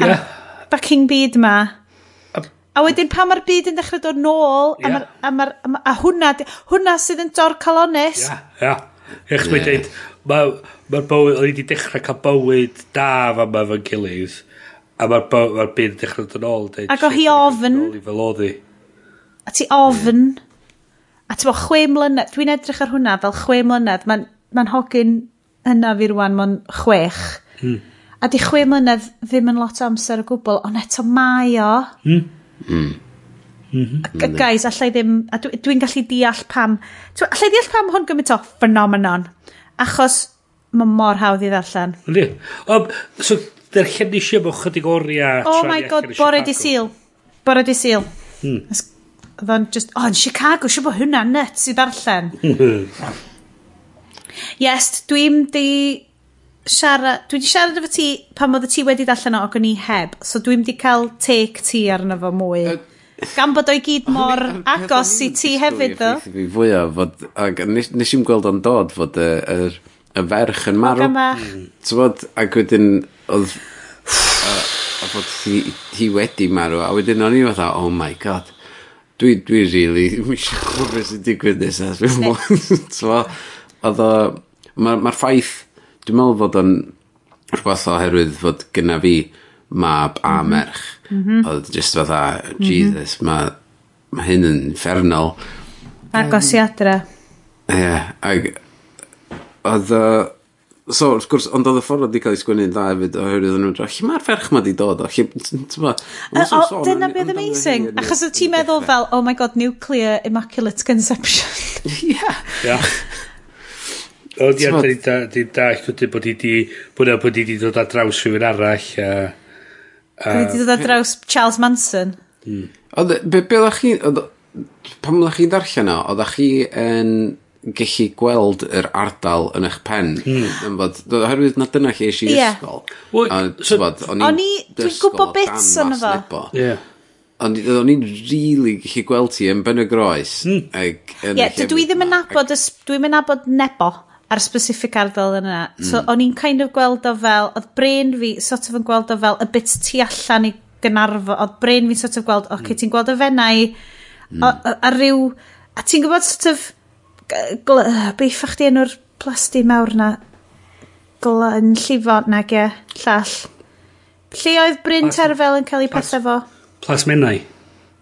Yeah. fucking byd ma. A, a wedyn pa mae'r byd yn dechrau dod nôl, yeah. a, ma a, ma a, hwnna, hwnna sydd yn dor calonis. Ia, yeah, ia. Yeah. Eich yeah. deud, mae'r ma bywyd, o'n i wedi dechrau cael bywyd da fa ma fy'n gilydd, a mae'r ma, byd yn dechrau dod yn ôl. Deud, Ac o hi ofn. Fel oedd hi. A ti ofn. A ti bo chwe mlynedd, dwi'n edrych ar hwnna fel chwe mlynedd, mae'n ma hogyn yna fi rwan, mae'n chwech. Mm. A di chwe mlynedd ddim yn lot o amser o gwbl, ond eto mae o. Mm. Mm. Guys, allai ddim, a dwi'n gallu deall pam, allai deall pam hwn gymaint o phenomenon, achos mae mor hawdd i ddarllen. Ydy. Um, so, dderchen ni siam o chydig oriau... Oh my god, bore di syl. Bore di syl. Hmm. Oedd o'n just, oh, yn Chicago, siw bod hwnna nuts i ddarllen. Yes, dwi'n di siarad, dwi di siarad efo ti pan oedd ti wedi darllen o ac o'n i heb, so dwi'n di cael take ti arno fo mwy. Gan bod o'i gyd mor agos i ti hefyd ddo. Fi fwyaf, fod, ac nes, nes i'n gweld o'n dod fod y, y, y ferch yn marw. Gan bach. Mm. Tywod, ac wedyn oedd... A bod hi, hi wedi marw, a wedyn o'n i fatha, oh my god, dwi, dwi really, mi siarad beth sy'n digwydd nesaf, dwi'n mwyn, oedd o... Mae'r ma ffaith, dwi'n meddwl fod o'n rhywbeth oherwydd fod gyna fi mab a mhm. merch. Mm -hmm. Oedd jyst fatha, Jesus, mm -hmm. mae ma hyn yn infernal. Agos i adre. Ie, yeah, ag... Oedd... Uh, so, wrth gwrs, ond oedd y ffordd wedi cael ei sgwynnu'n dda hefyd oherwydd yn ymwneud, lle mae'r ferch ma di dod o? Lle, o, dyna beth amazing. Achos oedd ti'n meddwl fel, oh my god, nuclear immaculate conception. Ie. Yeah. Ond ia, da ni'n da, ni dallt wedyn bod hi di, bod bod hi di dod ar draws rhywun arall. A, a... Dwi di dod ar draws Charles Manson. Mm. Ond e- be, be oeddech chi, oedd, pam oeddech chi darllen o, oeddech chi yn gallu gweld yr ardal yn eich pen. Mm. Bod, oherwydd na dyna chi eisiau yeah. ysgol. Well, so, o'n i, dwi'n gwybod bits o'n efo. Yeah ond o'n i'n really gallu gweld ti yn ben y groes. Mm. Ag, yn yeah, dwi ddim yn nabod, dwi'n yn nabod nebo ar specific ardal yna. Mm. So, hmm. o'n i'n kind of gweld o fel, oedd brain fi sort of yn gweld o fel y bit tu allan i gynarfo, oedd brain fi sort of gweld, oce, okay, mm. ti'n gweld y fennau, mm. a rhyw, a ti'n gwybod sort of, beth fach di enw'r plasti mawr na, glyn llifo, nag e, llall. Lle oedd Bryn Terfel yn cael ei pethau fo? Plasmennau.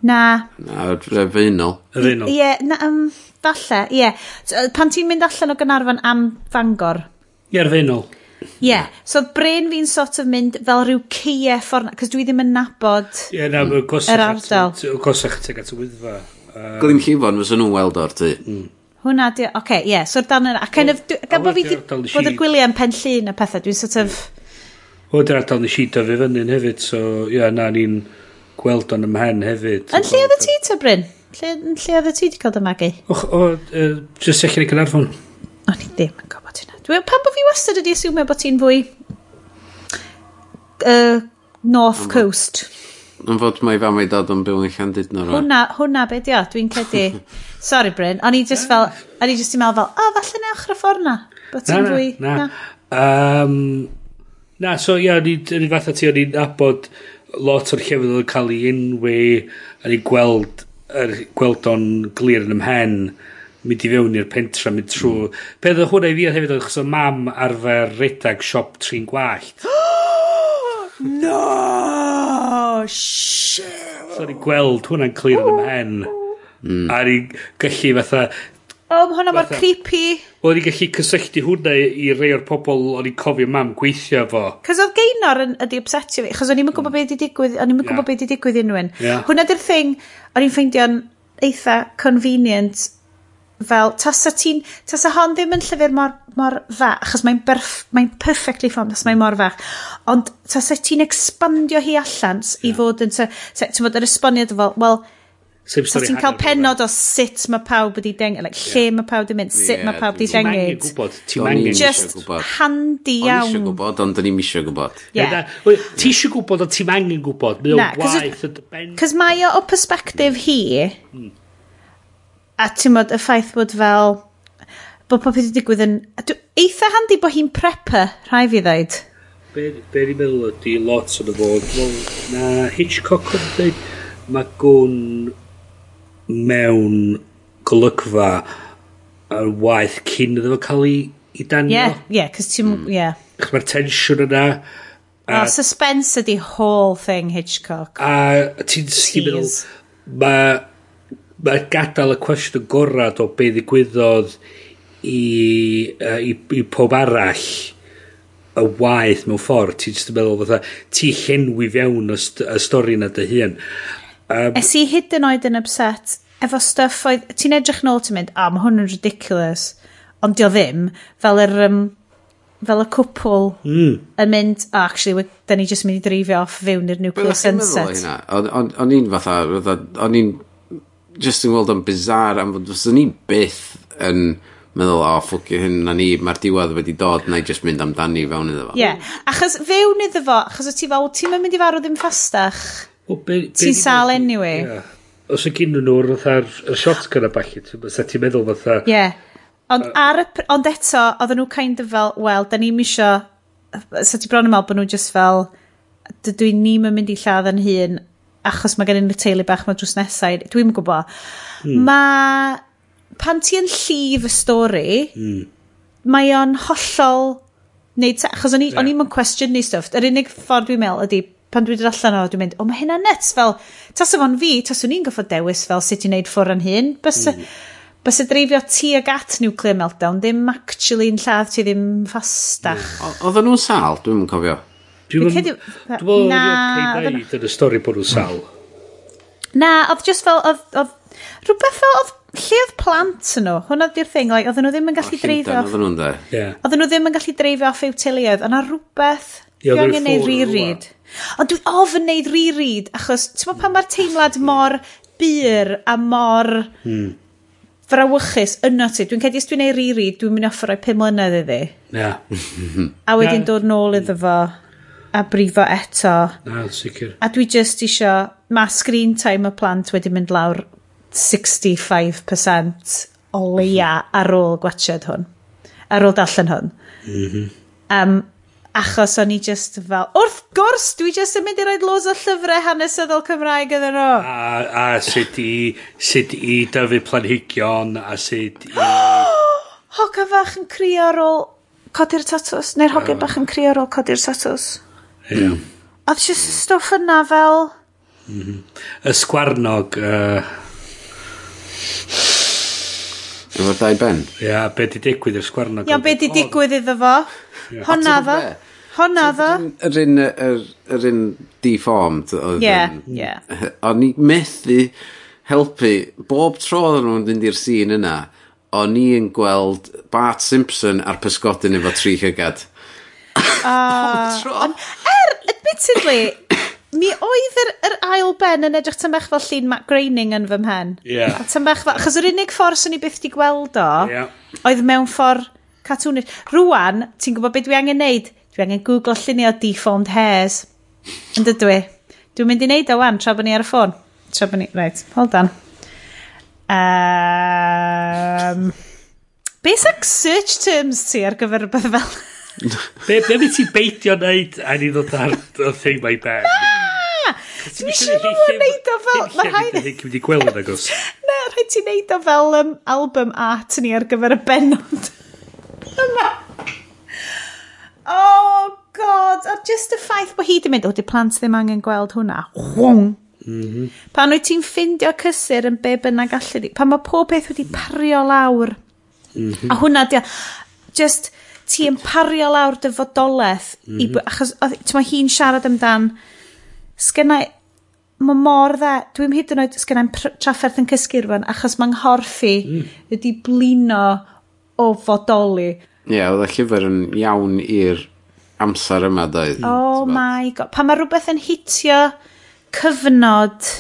Na. Na, y feinol. Y Feunol. Ie, na, um, falle, ie. Pan ti'n mynd allan o Gynarfon am Fangor? Ie'r feunol. Ie, yeah. so brain fi'n sort of mynd fel rhyw ceie ffordd, cos dwi ddim yn nabod Ie, yeah, na, mm. yr ardal. Gosach teg at y wyddfa. Uh, Glyn llifon fysa nhw'n weld o'r ty. Mm. Hwna di, oce, okay, ie, yeah, so dan yna. A kind of, gan bod fi bod y gwyliau yn pen llun a pethau, dwi'n sort of... O, dy'r ardal nes i dyfu fyny'n hefyd, so, ie, yeah, na, ni'n gweld o'n ymhen hefyd. Yn lle oedd y ti ta, Bryn? Lle, yn lle oedd y ti wedi cael dy magu? Och, o, uh, jyst eich yn ei gynharfon. O, ni ddim yn gwybod hynna. Dwi'n pan bod fi wastad wedi asiwmio bod ti'n fwy uh, North Coast. Yn fod mae fam ei dad yn byw yn Llandud nhw. roi. Hwna, hwna be di o, dwi'n credu. Sorry Bryn, o'n i just fel, o'n i just i meddwl fel, o, falle na ochr y ffordd na. Bod ti'n na. Na, na. Um, na so ia, yeah, o'n i fath o ti, o'n i'n abod lot o'r llefydd oedd yn cael ei enwi yn ei gweld er, gweld o'n glir yn ymhen mynd i fewn i'r pentra, mynd trwy... Mm. Peth oedd hwnna i fi hefyd, achos o mam arfer redag siop trin gwallt. no! Shit! So ni gweld hwnna'n clir yn oh! ymhen. Mm. A ni gallu fatha O, ma' hwnna mor creepy. Wel, i'n gallu cysylltu hwnna i rei o'r pobl o'n i'n cofio mam gweithio fo. Cos oedd Gaynor yn, ydi obsetio fi, chos o'n i'n gwybod mm. beth i digwydd, o'n i'n yeah. gwybod beth i digwydd unwyn. Yeah. Hwna di'r thing, o'n i'n ffeindio'n eitha convenient fel, tasa ti'n, tasa hon ddim yn llyfr mor, mor fach, achos mae'n mae perfectly formed, os mae'n mor fach, ond tasa ti'n expandio hi allan i fod yn, ty- ty- ti'n bod yr esboniad fel, wel, Sef stori ti'n cael penod o sut mae pawb wedi dengu, like, lle mae pawb wedi mynd, sut yeah, mae pawb wedi dengu. Ti'n gwybod, ti'n angen Just handi iawn. O'n eisiau gwybod, ond o'n i'm eisiau gwybod. Yeah. Ti eisiau gwybod, ond ti'n angen gwybod. Mae o'n waith. Cos mae o o perspective hi, hmm. a ti'n modd y ffaith bod fel, bod popeth wedi digwydd yn... Eitha handi bod hi'n prepper, rhai fi ddweud. Be ni'n meddwl ydy lot o'n y fod, na Hitchcock yn dweud, mae gwn mewn golygfa ar waith cyn iddo fo cael ei, i danio. Ie, ie, cos ti'n... Ie. Hmm. Chos mae'r tensiwn yna. Oh, a oh, suspense ydi whole thing Hitchcock. A ti'n meddwl, mae ma gadael y cwestiwn yn gorad o be ddigwyddodd i, uh, i, i pob arall y waith mewn ffordd. Ti'n meddwl fatha, ti llenwi fewn y, st y stori yna dy hun. Um, es i hyd yn oed yn upset efo stuff oedd... Ti'n edrych nôl ti'n mynd, a oh, mae hwn yn ridiculous. Ond dio ddim, fel yr... Um, fel y cwpl mm. yn mynd, oh, actually, we, da ni jyst mynd i drifio off fewn i'r nuclear Bydda sunset. O'n i'n fatha, o'n i'n just yn gweld o'n bizar, am fod o'n i'n byth yn meddwl, o, oh, ffwcio hyn na ni, mae'r diwedd wedi dod, na i just mynd amdani fewn iddo fo. Ie, yeah. achos fewn iddo fo, achos o ti fel, ti'n mynd i farw ddim ffastach. Ti'n sal anyway. Yeah. Os y gyn nhw'r fatha'r shotgun a balli, sa ti'n meddwl fatha... Ie. Yeah. Ond, uh, ar y, ond eto, oedden nhw kind of fel, wel, da ni'n misio, sa ti bron yn meddwl bod nhw just fel, dydw i ni'n mynd i lladd yn hun, achos mae gen i'n teulu bach mae drws nesau, dwi'n gwybod. Hmm. Mae, pan ti yn llif y stori, hmm. mae o'n hollol, neu, achos o'n i'n yeah. cwestiwn neu stwff, yr unig ffordd dwi'n meddwl ydy, pan dwi dod allan o, dwi'n mynd, o, mae hynna nuts, fel, tas o'n fi, tas o'n i'n goffod dewis fel sut i wneud ffwr yn hyn, bys, mm. bys y dreifio ti ag at nuclear meltdown, ddim actually yn lladd ti ddim ffastach. Mm. Oedden nhw'n sal, dwi'n yn cofio. Dwi'n meddwl, dwi'n meddwl, dwi'n meddwl, dwi'n meddwl, dwi'n Na, oedd just fel, oedd, oedd, rhywbeth fel, oedd, lle oedd plant yn nhw? Hwna di'r thing, like, oedden nhw ddim yn gallu dreifio. Oedden nhw'n de. Oedden nhw ddim yn gallu dreifio off i'w teuluoedd, yna rhywbeth, yeah, dwi angen ei ririd. Ond dwi ofyn neud reread, achos ti'n meddwl pan mae'r teimlad mor byr a mor hmm. frawychus yno ti. Dwi'n cedi os dwi'n neud reread, dwi'n mynd i offer o'i 5 mlynedd iddi. Ie. Yeah. a wedyn yeah. dod nôl iddo fo a brifo eto. Na, sicr. A dwi just isio, mae screen time y plant wedi mynd lawr 65% o leia ar ôl gwachod hwn. Ar ôl darllen hwn. Mm -hmm. um, Achos o'n i just fel, wrth gwrs, dwi just yn mynd i roed loads o llyfrau hanesyddol Cymraeg iddyn nhw. A, a sut i, sut i dyfu planhigion, a sut i... Hogan fach yn crio ar ôl codi'r tatws, neu'r hogan bach yn crio ar ôl codi'r tatws. Ie. Yeah. Oedd just stwff yna fel... Mm -hmm. Y sgwarnog... Uh... Efo'r dau ben? Ia, yeah, be di digwydd i'r sgwarnog? Ia, yeah, be di digwydd iddo fo? Yeah. Honna ddo. Honna ddo. Yr un, yr un deformed. Ie, ie. O'n i methu helpu, bob tro oedden nhw'n mynd i'r sîn yna, o'n i'n gweld Bart Simpson a'r pysgodyn efo tri hygad. Uh, on, er, admittedly, mi oedd yr, yr ail ben yn edrych tymach fel llun Matt Groening yn fy mhen. Yeah. A tymach fel, achos yr unig ffordd sy'n ni byth di gweld o, yeah. oedd mewn ffordd catwnig. Rwan, ti'n gwybod beth dwi angen neud? Dwi angen Google llunio deformed hairs. Yn dydw i. Dwi'n mynd i neud o wan tra bod ni ar y ffôn. Tra bod ni... Right, hold on. Um, be sa'n search terms ti ar gyfer rhywbeth fel? be be mi ti beidio wneud a ni ddod ar y thing mae ben? Dwi eisiau bod yn neud o fel... Mae rhaid... Dwi'n wedi gweld yn agos. Na, rhaid ti neud o fel um, album art ni ar gyfer y benod. Yma. Oh, god! A just y ffaith bod hi di mynd, o, di plant ddim angen gweld hwnna. Hwng! Mm -hmm. Pan wyt ti'n ffindio cysur yn be bynnag allu di, pan mae pob beth wedi pario lawr. Mm -hmm. A hwnna, di, just, ti yn pario lawr dy fodolaeth, mm -hmm. i, mhm. achos, ti'n hi'n siarad amdan, sgynna, mae mor dda, dwi'n hyd yn oed sgennau'n trafferth yn cysgu rwan, achos mae'n nghorffi mm. ydi blino o fodoli. Ie, yeah, oedd y llyfr yn iawn i'r amser yma, doedd. Oh my god. Pa mae rhywbeth yn hitio cyfnod...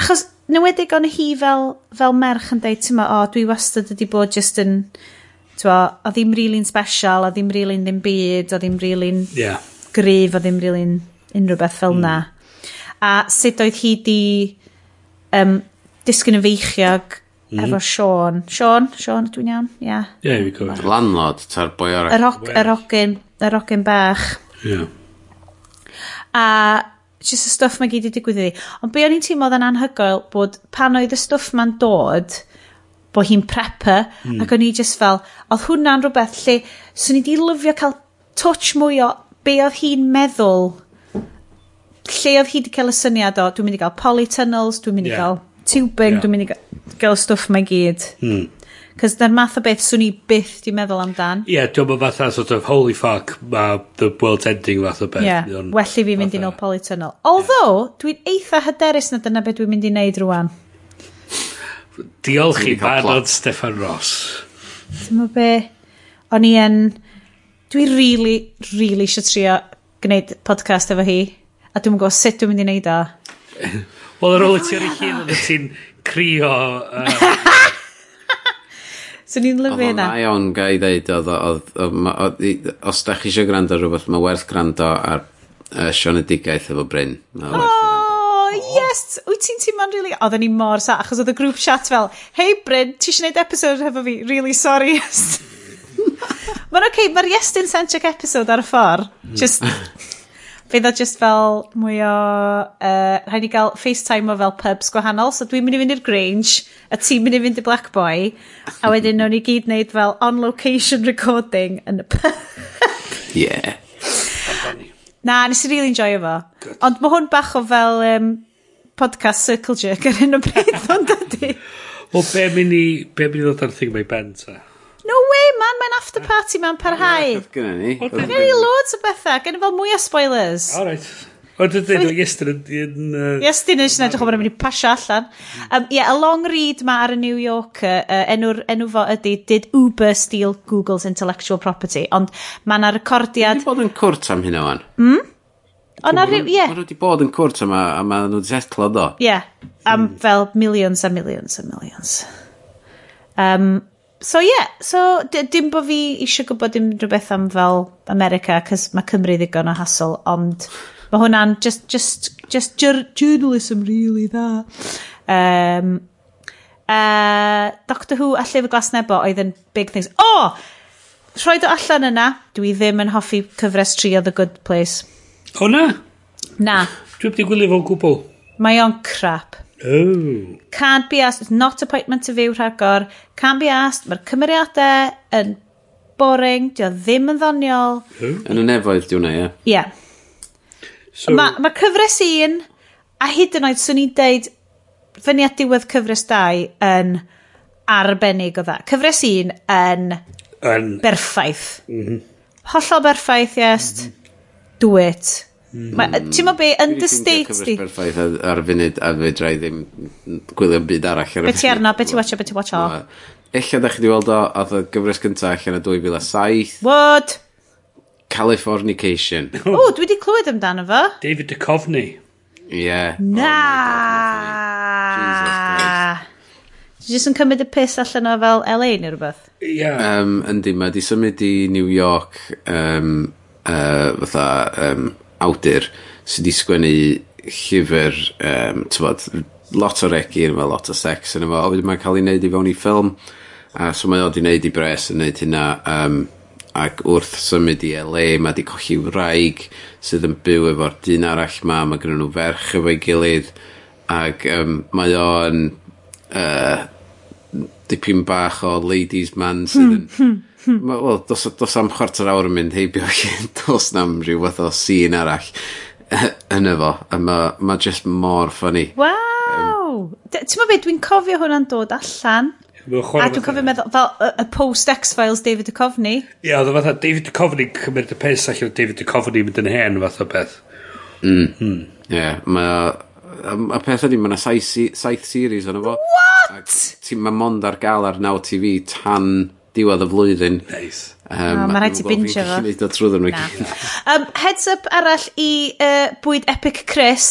Achos, newedig o'n hi fel, fel merch yn dweud, ti'n ma, o, oh, dwi wastad wedi bod just yn... Twa, o ddim rili'n special, o ddim rili'n ddim byd, o ddim rili'n yeah. gryf, o ddim rili'n unrhyw beth fel mm. na. A sut oedd hi di um, disgyn yn feichiog Mm. Efo Sean. Sean, Sean, dwi'n iawn? Ia. Yeah. Ie, fi gofio. Landlord, ta'r boi arall. Yr og, yr ogyn, yr ogyn bach. Ie. Yeah. A just y stwff mae gyd i digwydd iddi. Ond be o'n i'n teimlo yn anhygoel bod pan oedd y stwff ma'n dod, bod hi'n prepper, mm. ac o'n i just fel, oedd hwnna'n rhywbeth lle, swn i di lyfio cael touch mwy o be oedd hi'n meddwl, lle oedd hi wedi cael y syniad o, dwi'n mynd i gael polytunnels, dwi'n mynd i yeah. gael tubing, yeah. dwi'n mynd i gael y stwff mae gyd. Hmm. Cos dyna'r math o beth swn i byth di meddwl amdan. Ie, yeah, dwi'n mynd fatha sort of, holy fuck, ma the world's ending fath o beth. Ie, yeah. well i fi mynd i nôl polytunnel. Although, yeah. dwi'n eitha hyderus na dyna beth dwi'n mynd i wneud rwan. Diolch i Manon Stefan Ross. Ti'n mynd be, o'n i yn, dwi really, really eisiau trio gwneud podcast efo hi, a dwi'n gwybod sut dwi'n mynd i wneud o. Wel, ar ôl i ti ar ei hun, oedd ti'n crio... So ni'n lyfio hynna. Oedd o'n iawn, ga i ddeud, os da chi eisiau gwrando rhywbeth, mae werth gwrando ar uh, Sionedigaeth efo Bryn. O, oh, yes! Wyt ti'n teimlo'n really... Oedden ni mor sa, achos oedd y grŵp chat fel, hei Bryn, ti eisiau gwneud episode efo fi? Really sorry. Mae'n oce, okay, mae'r Iestyn Sentric episode ar y ffordd. Hmm. Just... fydd o just fel mwy o... Uh, rhaid i gael FaceTime o fel pubs gwahanol. So dwi'n mynd i fynd i'r Grange, a ti'n mynd i fynd i Black Boy, a wedyn nhw'n i gyd wneud fel on-location recording yn y pub. yeah. Na, nes i really enjoy fo. Ond mae hwn bach o fel um, podcast circle jerk ar hyn o bryd, ond ydy. Wel, be mynd i, be mynd i ddod ar thing mae ben ta? No way, man, mae'n after party, mae'n parhau. Gynna ni. Gynna ni loads o bethau, gynna fel mwy o spoilers. Alright. Ond dwi'n dweud, Iestyn yn... Iestyn yn edrych o bod yn mynd i pasio allan. Hmm. Um, yeah, a long read ma ar y New Yorker, uh, enw'r enw fo ydy, did Uber steal Google's intellectual property? Ond mae yna recordiad... Dwi'n bod yn cwrt am hynna wan. Mm? Ond ar hyn, ie. Mae wedi bod yn cwrt am a mae nhw'n setlo do. Ie, yeah. am hmm. fel millions a millions a millions. Um, so ie, yeah, so dim bod fi eisiau gwybod dim rhywbeth am fel America, cys mae Cymru ddigon o hasl, ond mae hwnna'n just, just, just journalism really dda. Um, uh, Doctor Who a Llyfr Glas Nebo oedd yn big things. O! Oh! Rhoed o allan yna, dwi ddim yn hoffi cyfres tri o The Good Place. O na? Na. Dwi wedi gwylio fo'n gwbl. Mae o'n crap. Oh. Can't be asked, it's not appointment to view rhagor. Can't be asked, mae'r cymeriadau yn boring, dio ddim yn ddoniol. Oh. Yn y nefoedd diw na, ie. Ie. So, mae ma cyfres un, a hyd yn oed swn i'n deud, fyny at diwedd cyfres 2 yn arbennig o dda. Cyfres un yn yn... Berffaith. Mm -hmm. Hollol berffaith, yes. Mm -hmm. Do it. Mm. Ti'n mo be, yn dy states di... Dwi'n ffaith ar y funud a fe drai ddim gwylio'n byd arall. Ar be ti arno, be ti watcho, be ti watcho? Ella da chi wedi weld o, oedd y gyfres gyntaf allan y 2007. What? Californication. O, dwi wedi clywed amdano fo. David Duchovny. Ie. Yeah. Na. Oh Jesus Dwi jyst yn cymryd y piss allan o fel LA neu rhywbeth. Ie. Yeah. Um, yndi, mae di symud i New York um, uh, fatha um, awdur sydd wedi sgwennu llyfr, um, tywod, lot o regi yn efo, lot o sex yn efo, a wedyn mae'n cael ei wneud i fewn i ffilm, a so mae o wedi wneud i bres yn wneud hynna, um, ac wrth symud i LA, mae wedi colli wraig sydd yn byw efo'r dyn arall ma, mae gen nhw ferch efo'i gilydd, ac um, mae o'n uh, dipyn bach o ladies man sydd yn... Hmm, hmm. Hmm. Wel, dos, dos am chwarter awr yn mynd heibio chi, dos na rhyw fath o sîn arall yn efo, a mae ma just mor ffynnu. Waw! Um, Ti'n meddwl beth, dwi'n cofio hwnna'n dod allan. A dwi'n cofio meddwl, fel y, y post X-Files David Duchovny. Ie, oedd o fatha David Duchovny cymryd y pes allan o David Duchovny mynd yn hen fath o beth. Mm. Hmm. Ie, yeah, mae... A peth ydy, mae yna saith, saith series yn efo. What? Mae mond ar gael ar Now TV tan diwedd y flwyddyn. Nice. Um, oh, Mae'n rhaid ti bingio fo. Mae'n rhaid trwy nhw. Um, heads up arall i uh, bwyd Epic Chris.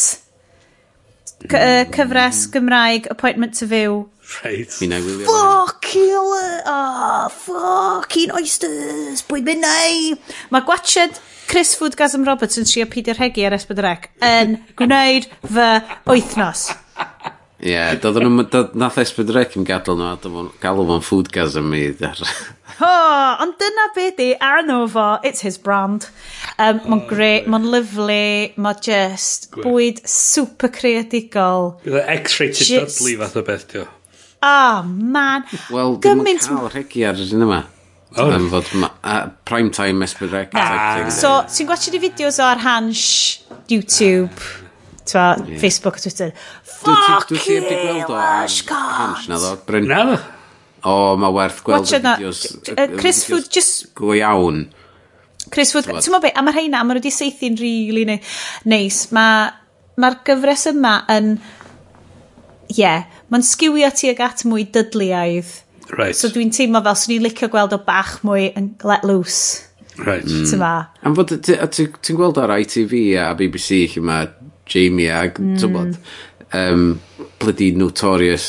C uh, cyfres Gymraeg, Appointment to View. Right. Fi'n ei wylio. Fuck you! Uh, ah, oh, fucking oysters! Bwyd mynd ei! Mae gwachod Chris Food Gasm Roberts yn trio Peter Hegi ar Esbydrec yn gwneud fy wythnos. Ie, yeah, doedd nhw, doedd, nath Esbydrec yn gadw nhw, doedd galw fo'n foodgasm i. Ho, ond dyna be di, arno fo, it's his brand. Um, oh, mae'n great, mae'n lyflu, mae just Gwe. bwyd super creadigol. Bydd X-rated just... Dudley fath o beth, diw. Oh, man. Wel, dim yn cael rhegi ar yr un yma. Oh. Um, fod ma, uh, prime time Esbydrec. Ah. So, ti'n gwachod i fideos o'r Hans YouTube? Ah twa, yeah. Facebook a Twitter. Fuck you, Welsh oh Cons! Na ddo, Bryn. Na ddo. O, mae werth gweld y fideos. Chris Food, just... Go iawn. Chris Food, ti'n meddwl be, a mae rheina, mae nhw wedi seithi'n rili really neis. Mae'r ma gyfres yma yn... Ie, yeah, mae'n sgiwio tuag at mwy dydliaidd. Right. So dwi'n teimlo fel, swn i'n licio gweld o bach mwy yn let loose. Right. Mm. Ti'n ma. Am fod, ti'n gweld ar ITV a BBC lle mae Jamie ag, mm. ti'n bod, um, bloody notorious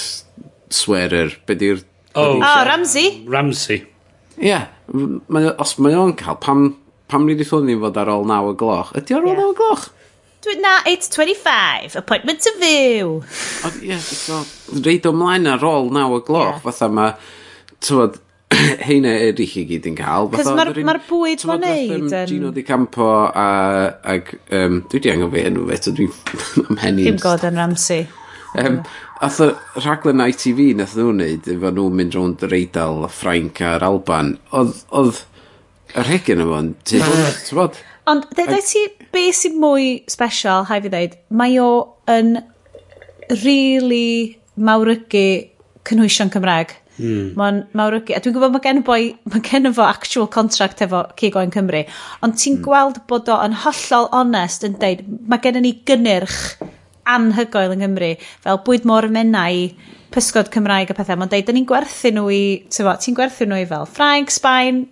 swearer, be di'r... Oh, oh Ramsey. Ramsey. Ie, yeah, os mae o'n cael, pam, pam ni wedi thwn ni fod ar ôl 9 o gloch? Ydy ar ôl yeah. 9 o gloch? Dwi'n Na, 8.25, appointment to view. Ie, yeah, so, reid o mlaen ar ôl 9 o gloch, yeah. fatha mae, tywod, heina eraill i gyd yn cael. Cos mae'r ma bwyd fo'n neud yn... Gino di Campo a, ag, um, dwi di angen fi enw fe, so dwi'n amhenni. Kim Gordon Ramsey. Um, Ath y rhaglen ITV nath nhw'n neud, efo nhw'n mynd rownd yr Eidal, Ffrainc a'r Alban, oedd, oedd yr hegyn yma yn tyd. Mm. Ond, dweud ti, be sy'n mwy special, hai fi ddeud, mae o yn really mawrygu cynhwysion Cymraeg. Mm. Mae'n mawrygu. A dwi'n gwybod mae gen, y boi, mae gen fo actual contract efo Cigoen Cymru. Ond ti'n mm. gweld bod o yn hollol onest yn deud, mae gen ni gynnyrch anhygoel yng Nghymru, fel bwyd môr menau, pysgod Cymraeg a pethau. Mae'n deud, dyn ni'n gwerthu nhw i, ti'n gwerthu nhw i fel Ffrainc, Sbaen,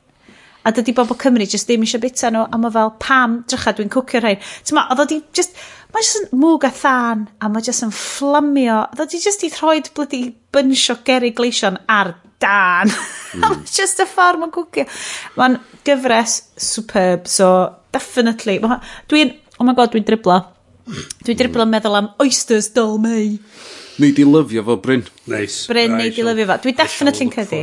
a dydy bobl Cymru jyst ddim eisiau bita nhw a mae fel pam drycha dwi'n cwcio rhai. Ti'n ma, oedd o di jyst mae jyst yn mwg a thân a mae jyst yn fflamio oedd o di jyst i throed blydi bunch o geri gleision ar dan mm. a mae jyst y ffordd mae'n cwcio mae'n gyfres superb so definitely dwi'n oh my god dwi'n driblo Dwi'n driblo yn meddwl am oysters dol mei. Nei di lyfio fo, Bryn. Nice. Bryn, right, nei di lyfio fo. Dwi definitely'n cedi.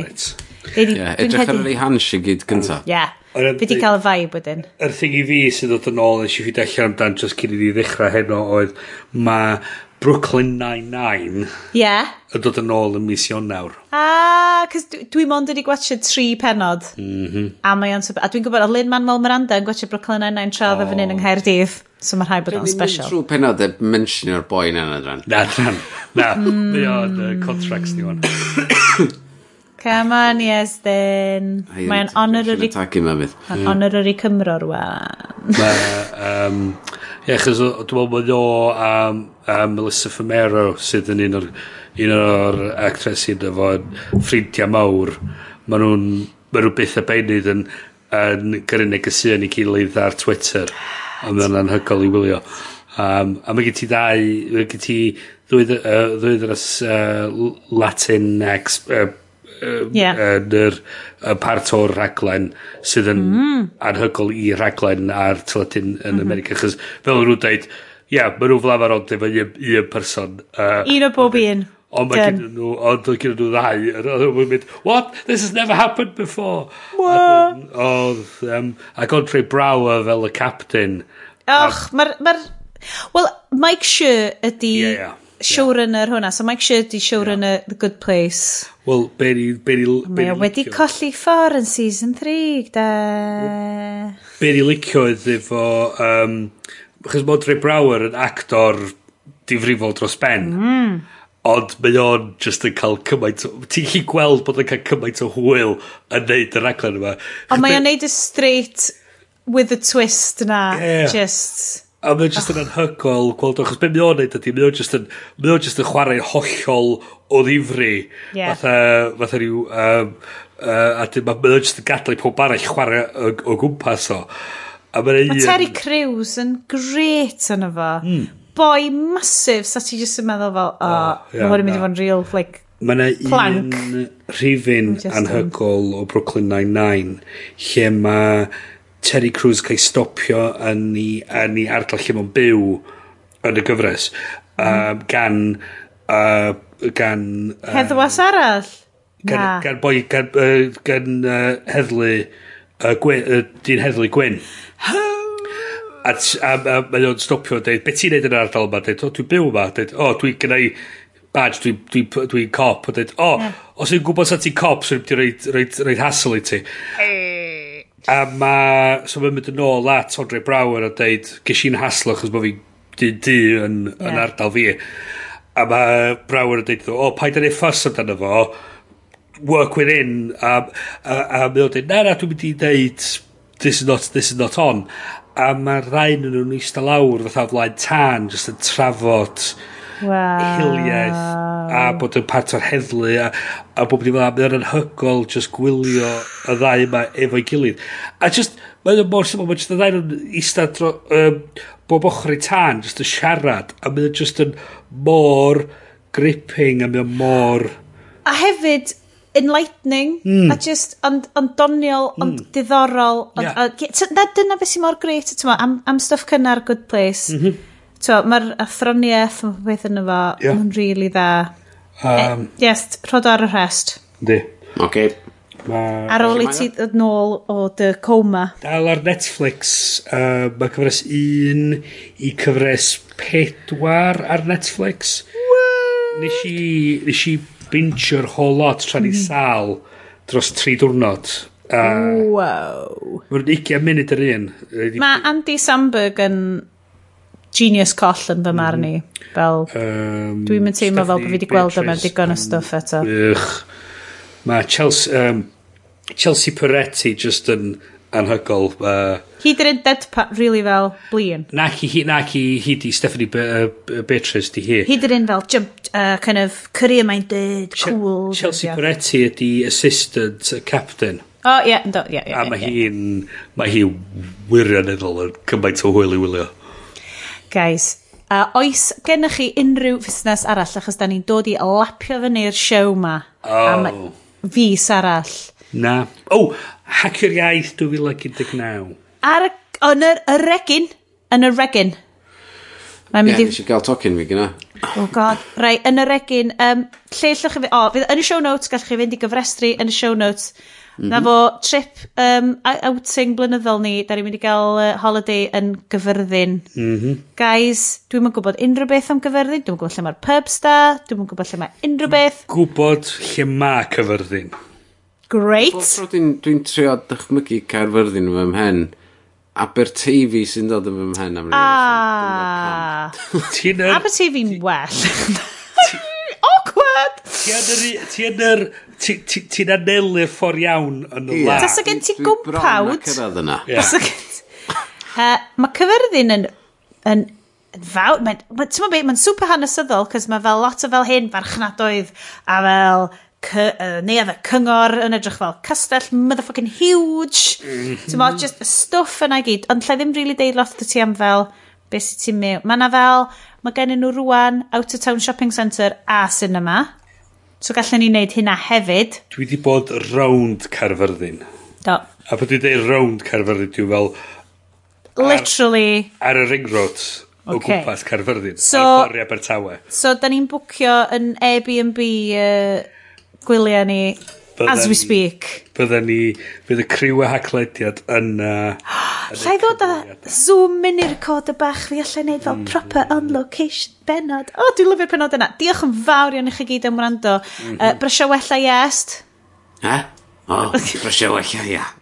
Yeah, edrych ar yr ei hans i gyd gynta. Ie. Yeah. Fi di cael y vibe wedyn. Yr thing i fi sydd oedd yn ôl nes i fi dechrau amdan just cyn i ni ddechrau heno oedd mae Brooklyn Nine-Nine yeah. yn dod yn ôl yn mis Ionawr. Ah, cys dwi mond wedi gwachio tri penod. Mm -hmm. A, a dwi'n gwybod, o Lynn Manuel Miranda yn gwachio Brooklyn Nine-Nine tra oedd oh. fan hyn yng Nghaerdydd. So mae'n rhaid bod o'n special. Dwi'n trwy penod e mentionio'r boi yna na dran. Na, dran. Na, mae o'n uh, contracts ni o'n. Come on, then Mae'n honorary... Tagu ma fydd. Mae'n honorary Cymro rwan. um, Ie, achos dwi'n meddwl o um, um, Melissa Fumero sydd yn un o'r un o'r actres sydd efo ffrindiau mawr. Mae nhw'n ma nhw byth a benydd yn, yn gyrru negesion i gilydd ar Twitter. A mae'n anhygol i wylio. Um, a mae gen ti ddau, mae gen ti ddwy uh, ddwyddras uh, Latinx uh, um, yeah. yn yr y part o'r rhaglen sydd yn mm. anhygol i rhaglen a'r tyletyn yn mm -hmm. America. Chos fel nhw'n dweud, ia, yeah, maen nhw'n flafar ond efo un person. Uh, un o bob un. Ond mae gen nhw, ond oedd gen nhw ddau. Oedd nhw'n mynd, what? This has never happened before. What? Oedd, um, ac ond Trey Brower fel y captain. Och, mae'r... Ma Wel, Mike Schur ydy... Yeah, yeah showrunner hwnna. So Mike Shirdy, showrunner yeah. The Good Place. Wel, be ni... Be ni, be ni wedi colli ffordd yn season 3, da... Be ni licio efo... Um, Chos mod Ray Brower yn actor difrifol dros ben. Mm. Ond mae o'n just yn cael cymaint... Ti'n chi gweld bod yn cael cymaint o hwyl yn neud y raglen yma. Ond mae o'n neud y straight with a twist na. Yeah. Just... A mae o jyst yn anhygol gweld o, achos be mae o'n neud ydy, mae o'n just yn, mae o'n just yn chwarae hollol o ddifri. Yeah. Fatha, fatha rhyw, um, uh, a dyn, mae o'n just yn gadael i pob arall chwarae o, o gwmpas o. A mae un... Terry Crews yn great yn efo. Mm. Boi masif, sa ti just yn meddwl fel, o, oh, yeah, mae hwn yn mynd i fod yn real, like, Mae yna un rhifin anhygol o Brooklyn Nine-Nine lle mae Terry Crews cael stopio yn ei, yn ei ardal lle mae'n byw yn y gyfres. Um, gan uh, gan uh, heddwas arall? Gan, Na. gan boi gan, uh, gan uh, heddlu uh, gwen, uh, dyn heddlu Gwyn. A, a, a mae o'n stopio a dweud beth ti'n neud yn yr ardal yma? Dweud o dwi'n byw yma. Dweud o dwi gynnau badge dwi'n dwi, dwi, dwi cop. A dweud o yeah. os yw'n gwybod sa ti'n cop so dwi'n rhaid, rhaid, rhaid hassle i ti. Hey. A ma... So mae'n mynd yn ôl at Andre Brower a dweud, ges i'n haslo chos bod fi dyn dŷ yn, yeah. yn ardal fi. A mae Brower yn dweud, o, paid yn ei ffas amdano fo, work within, a, a, a mae'n dweud, na, na, dwi'n mynd i dweud, this is not, this is not on. A mae'r rhain yn nhw'n eistedd lawr fatha flaen tan, jyst yn trafod wow. hiliaeth a bod yn part o'r heddlu a, a bod wedi fawr, mae'n anhygol just gwylio y ddau yma efo'i gilydd. A just, mae'n mor syml, mae'n just y ddau yn eistedd dro um, bob ochr i tan, just yn siarad, a mae'n just yn mor gripping a mae'n mor... A hefyd, enlightening mm. a just ond on doniol ond mm. diddorol ond, yeah. a, dyna beth sy'n mor greit am, am stuff cynnar Good Place mm -hmm mae'r athroniaeth mae'n beth yn efo, yeah. mae'n really dda. Um, e, yes, rhod ar y rhest. Di. Okay. Ma... Ar ôl i ti ddod nôl o dy coma. Dal ar Netflix, uh, mae cyfres 1 i cyfres 4 ar Netflix. Nes i, nes i bintio'r whole lot tra'n mm. i sal dros 3 diwrnod. Uh, wow. Mae'n 20 munud yr un. Mae Andy Samberg yn genius coll yn fy marn i. Mhm. Fel, um, dwi'n mynd teimlo fel bod fi wedi gweld yma digon o stuff eto. Ych. Mae Chelsea, um, Chelsea Peretti just yn anhygol. Uh, hi dyn deadpan, really fel, blin. Nac i, nac i, hi di Stephanie Be uh, Beatrice di hi. Hi dyn fel, jump, uh, kind of, career minded, Ch cool. Chelsea Peretti ydi assistant uh, captain. O, oh, ie, yeah, ie, yeah, ie. Yeah, a mae hi'n, mae hi wirioneddol yn cymaint o hwyl i wylio guys. Uh, oes gennych chi unrhyw fusnes arall, achos da ni'n dod i lapio fyny'r siow ma. Oh. Am fus arall. Na. O, oh, Hacio'r Iaith 2019. Ar y, yn yr y regin. Yn y regin. Ie, yeah, nes i gael tocyn fi gyna. Oh god. Rai, yn y regin, um, lle llwch chi... O, fydd yn y show notes, gallwch chi fynd i gyfrestru yn y show notes. -hmm. Na fo, trip um, outing blynyddol ni, da ni'n mynd i gael uh, holiday yn gyfyrddin. Mm -hmm. Guys, dwi'n mynd gwybod unrhyw beth am gyfyrddin, dwi'n yn gwybod lle mae'r pubs da, dwi'n mynd gwybod lle mae unrhyw beth. Gwybod lle mae cyfyrddin. Great. Dwi'n dwi trio dychmygu Caerfyrddin fy mhen. Aberteifi sy'n dod yn fy mhen am rhywbeth. Ah. Aberteifi'n well. Ti yn yr... Ti yn yr... Ti'n anelu'r ffordd iawn yn y la. Tas o gen ti gwmpawd. Dwi'n Mae cyfyrddin yn, yn, yn fawr. Mae'n ma, ma, ma super hanesyddol, cos mae fel lot o fel hyn farchnadoedd a fel cy, uh, neu efo cyngor yn edrych fel castell motherfucking huge mm -hmm. ti'n mo, just stuff yna i gyd ond lle ddim really deud lot o ti am fel beth sy'n ti'n mew mae yna fel mae gen nhw rwan out of town shopping centre a cinema So gallen ni wneud hynna hefyd. Dwi wedi bod round Caerfyrddin. Do. A pan dwi'n dweud round Caerfyrddin, dwi'n fel... Literally. Ar, ar y ring road o okay. gwmpas Caerfyrddin. So, ar ffordd Abertawe. So, da ni'n bwcio yn Airbnb uh, gwyliau ni As we speak. Bydden ni, bydd y criw a haclediad yn... Uh, i ddod a zoom in i'r cod y bach fi allai wneud fel proper on location benod. O, oh, dwi'n lyfio'r penod yna. Diolch yn fawr iawn i chi gyd am wrando. Uh, brysio wella i est. He? O, brysio wella, ia.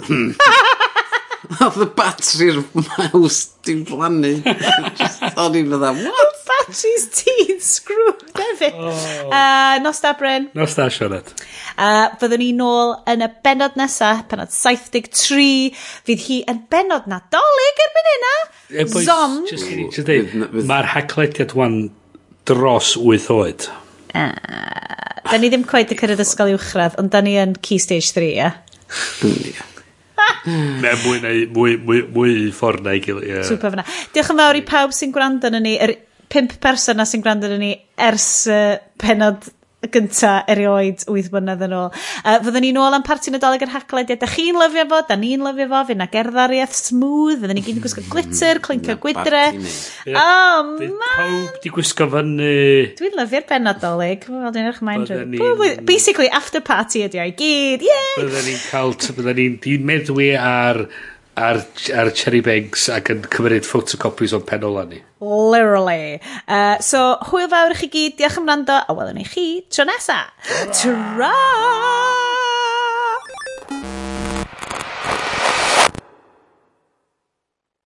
Hmm. Oedd y batri'r maws, di'n blannu. Just, o'n i'n fydda, what? she's teen screw hefyd. Oh. Uh, nos da Bryn. Nos da Sioned. Uh, fyddwn ni nôl yn y benod nesa penod 73. Fydd hi yn benod nadolig erbyn hynna. E, Zom. Mae'r haclediad wan dros 8 oed. Uh, da ni ddim coed y cyrraedd ysgol uwchradd, ond da ni yn Key Stage 3, Ie Yeah? Ne, mwy, mwy, mwy, mwy ffordd na i gilydd. Yeah. Super fyna. Diolch yn fawr i pawb sy'n gwrando yn ni. Yr pimp person na sy'n gwrando ni ers uh, penod gynta erioed 8 blynedd yn ôl. Uh, fyddwn ni nôl am parti Nadolig yr haglediad. Da chi'n lyfio fo, da ni'n lyfio fo, fydd na gerddariaeth smooth, fyddwn ni gyd yn gwisgo glitter, clincio gwydre. O, oh, man! Pawb di gwisgo fyny. Dwi'n lyfio'r ben Nadolig. Fel dwi'n eich mind Basically, after party ydi o'i gyd. Yay! Byddwn ni'n cael, byddwn ni'n meddwi ar ar, ar cherry banks ac yn cymryd photocopies o'n pen ola ni. Literally. Uh, so, hwyl fawr i chi gyd, diolch am rando, a welwn i chi tro nesa. Tra! Tra!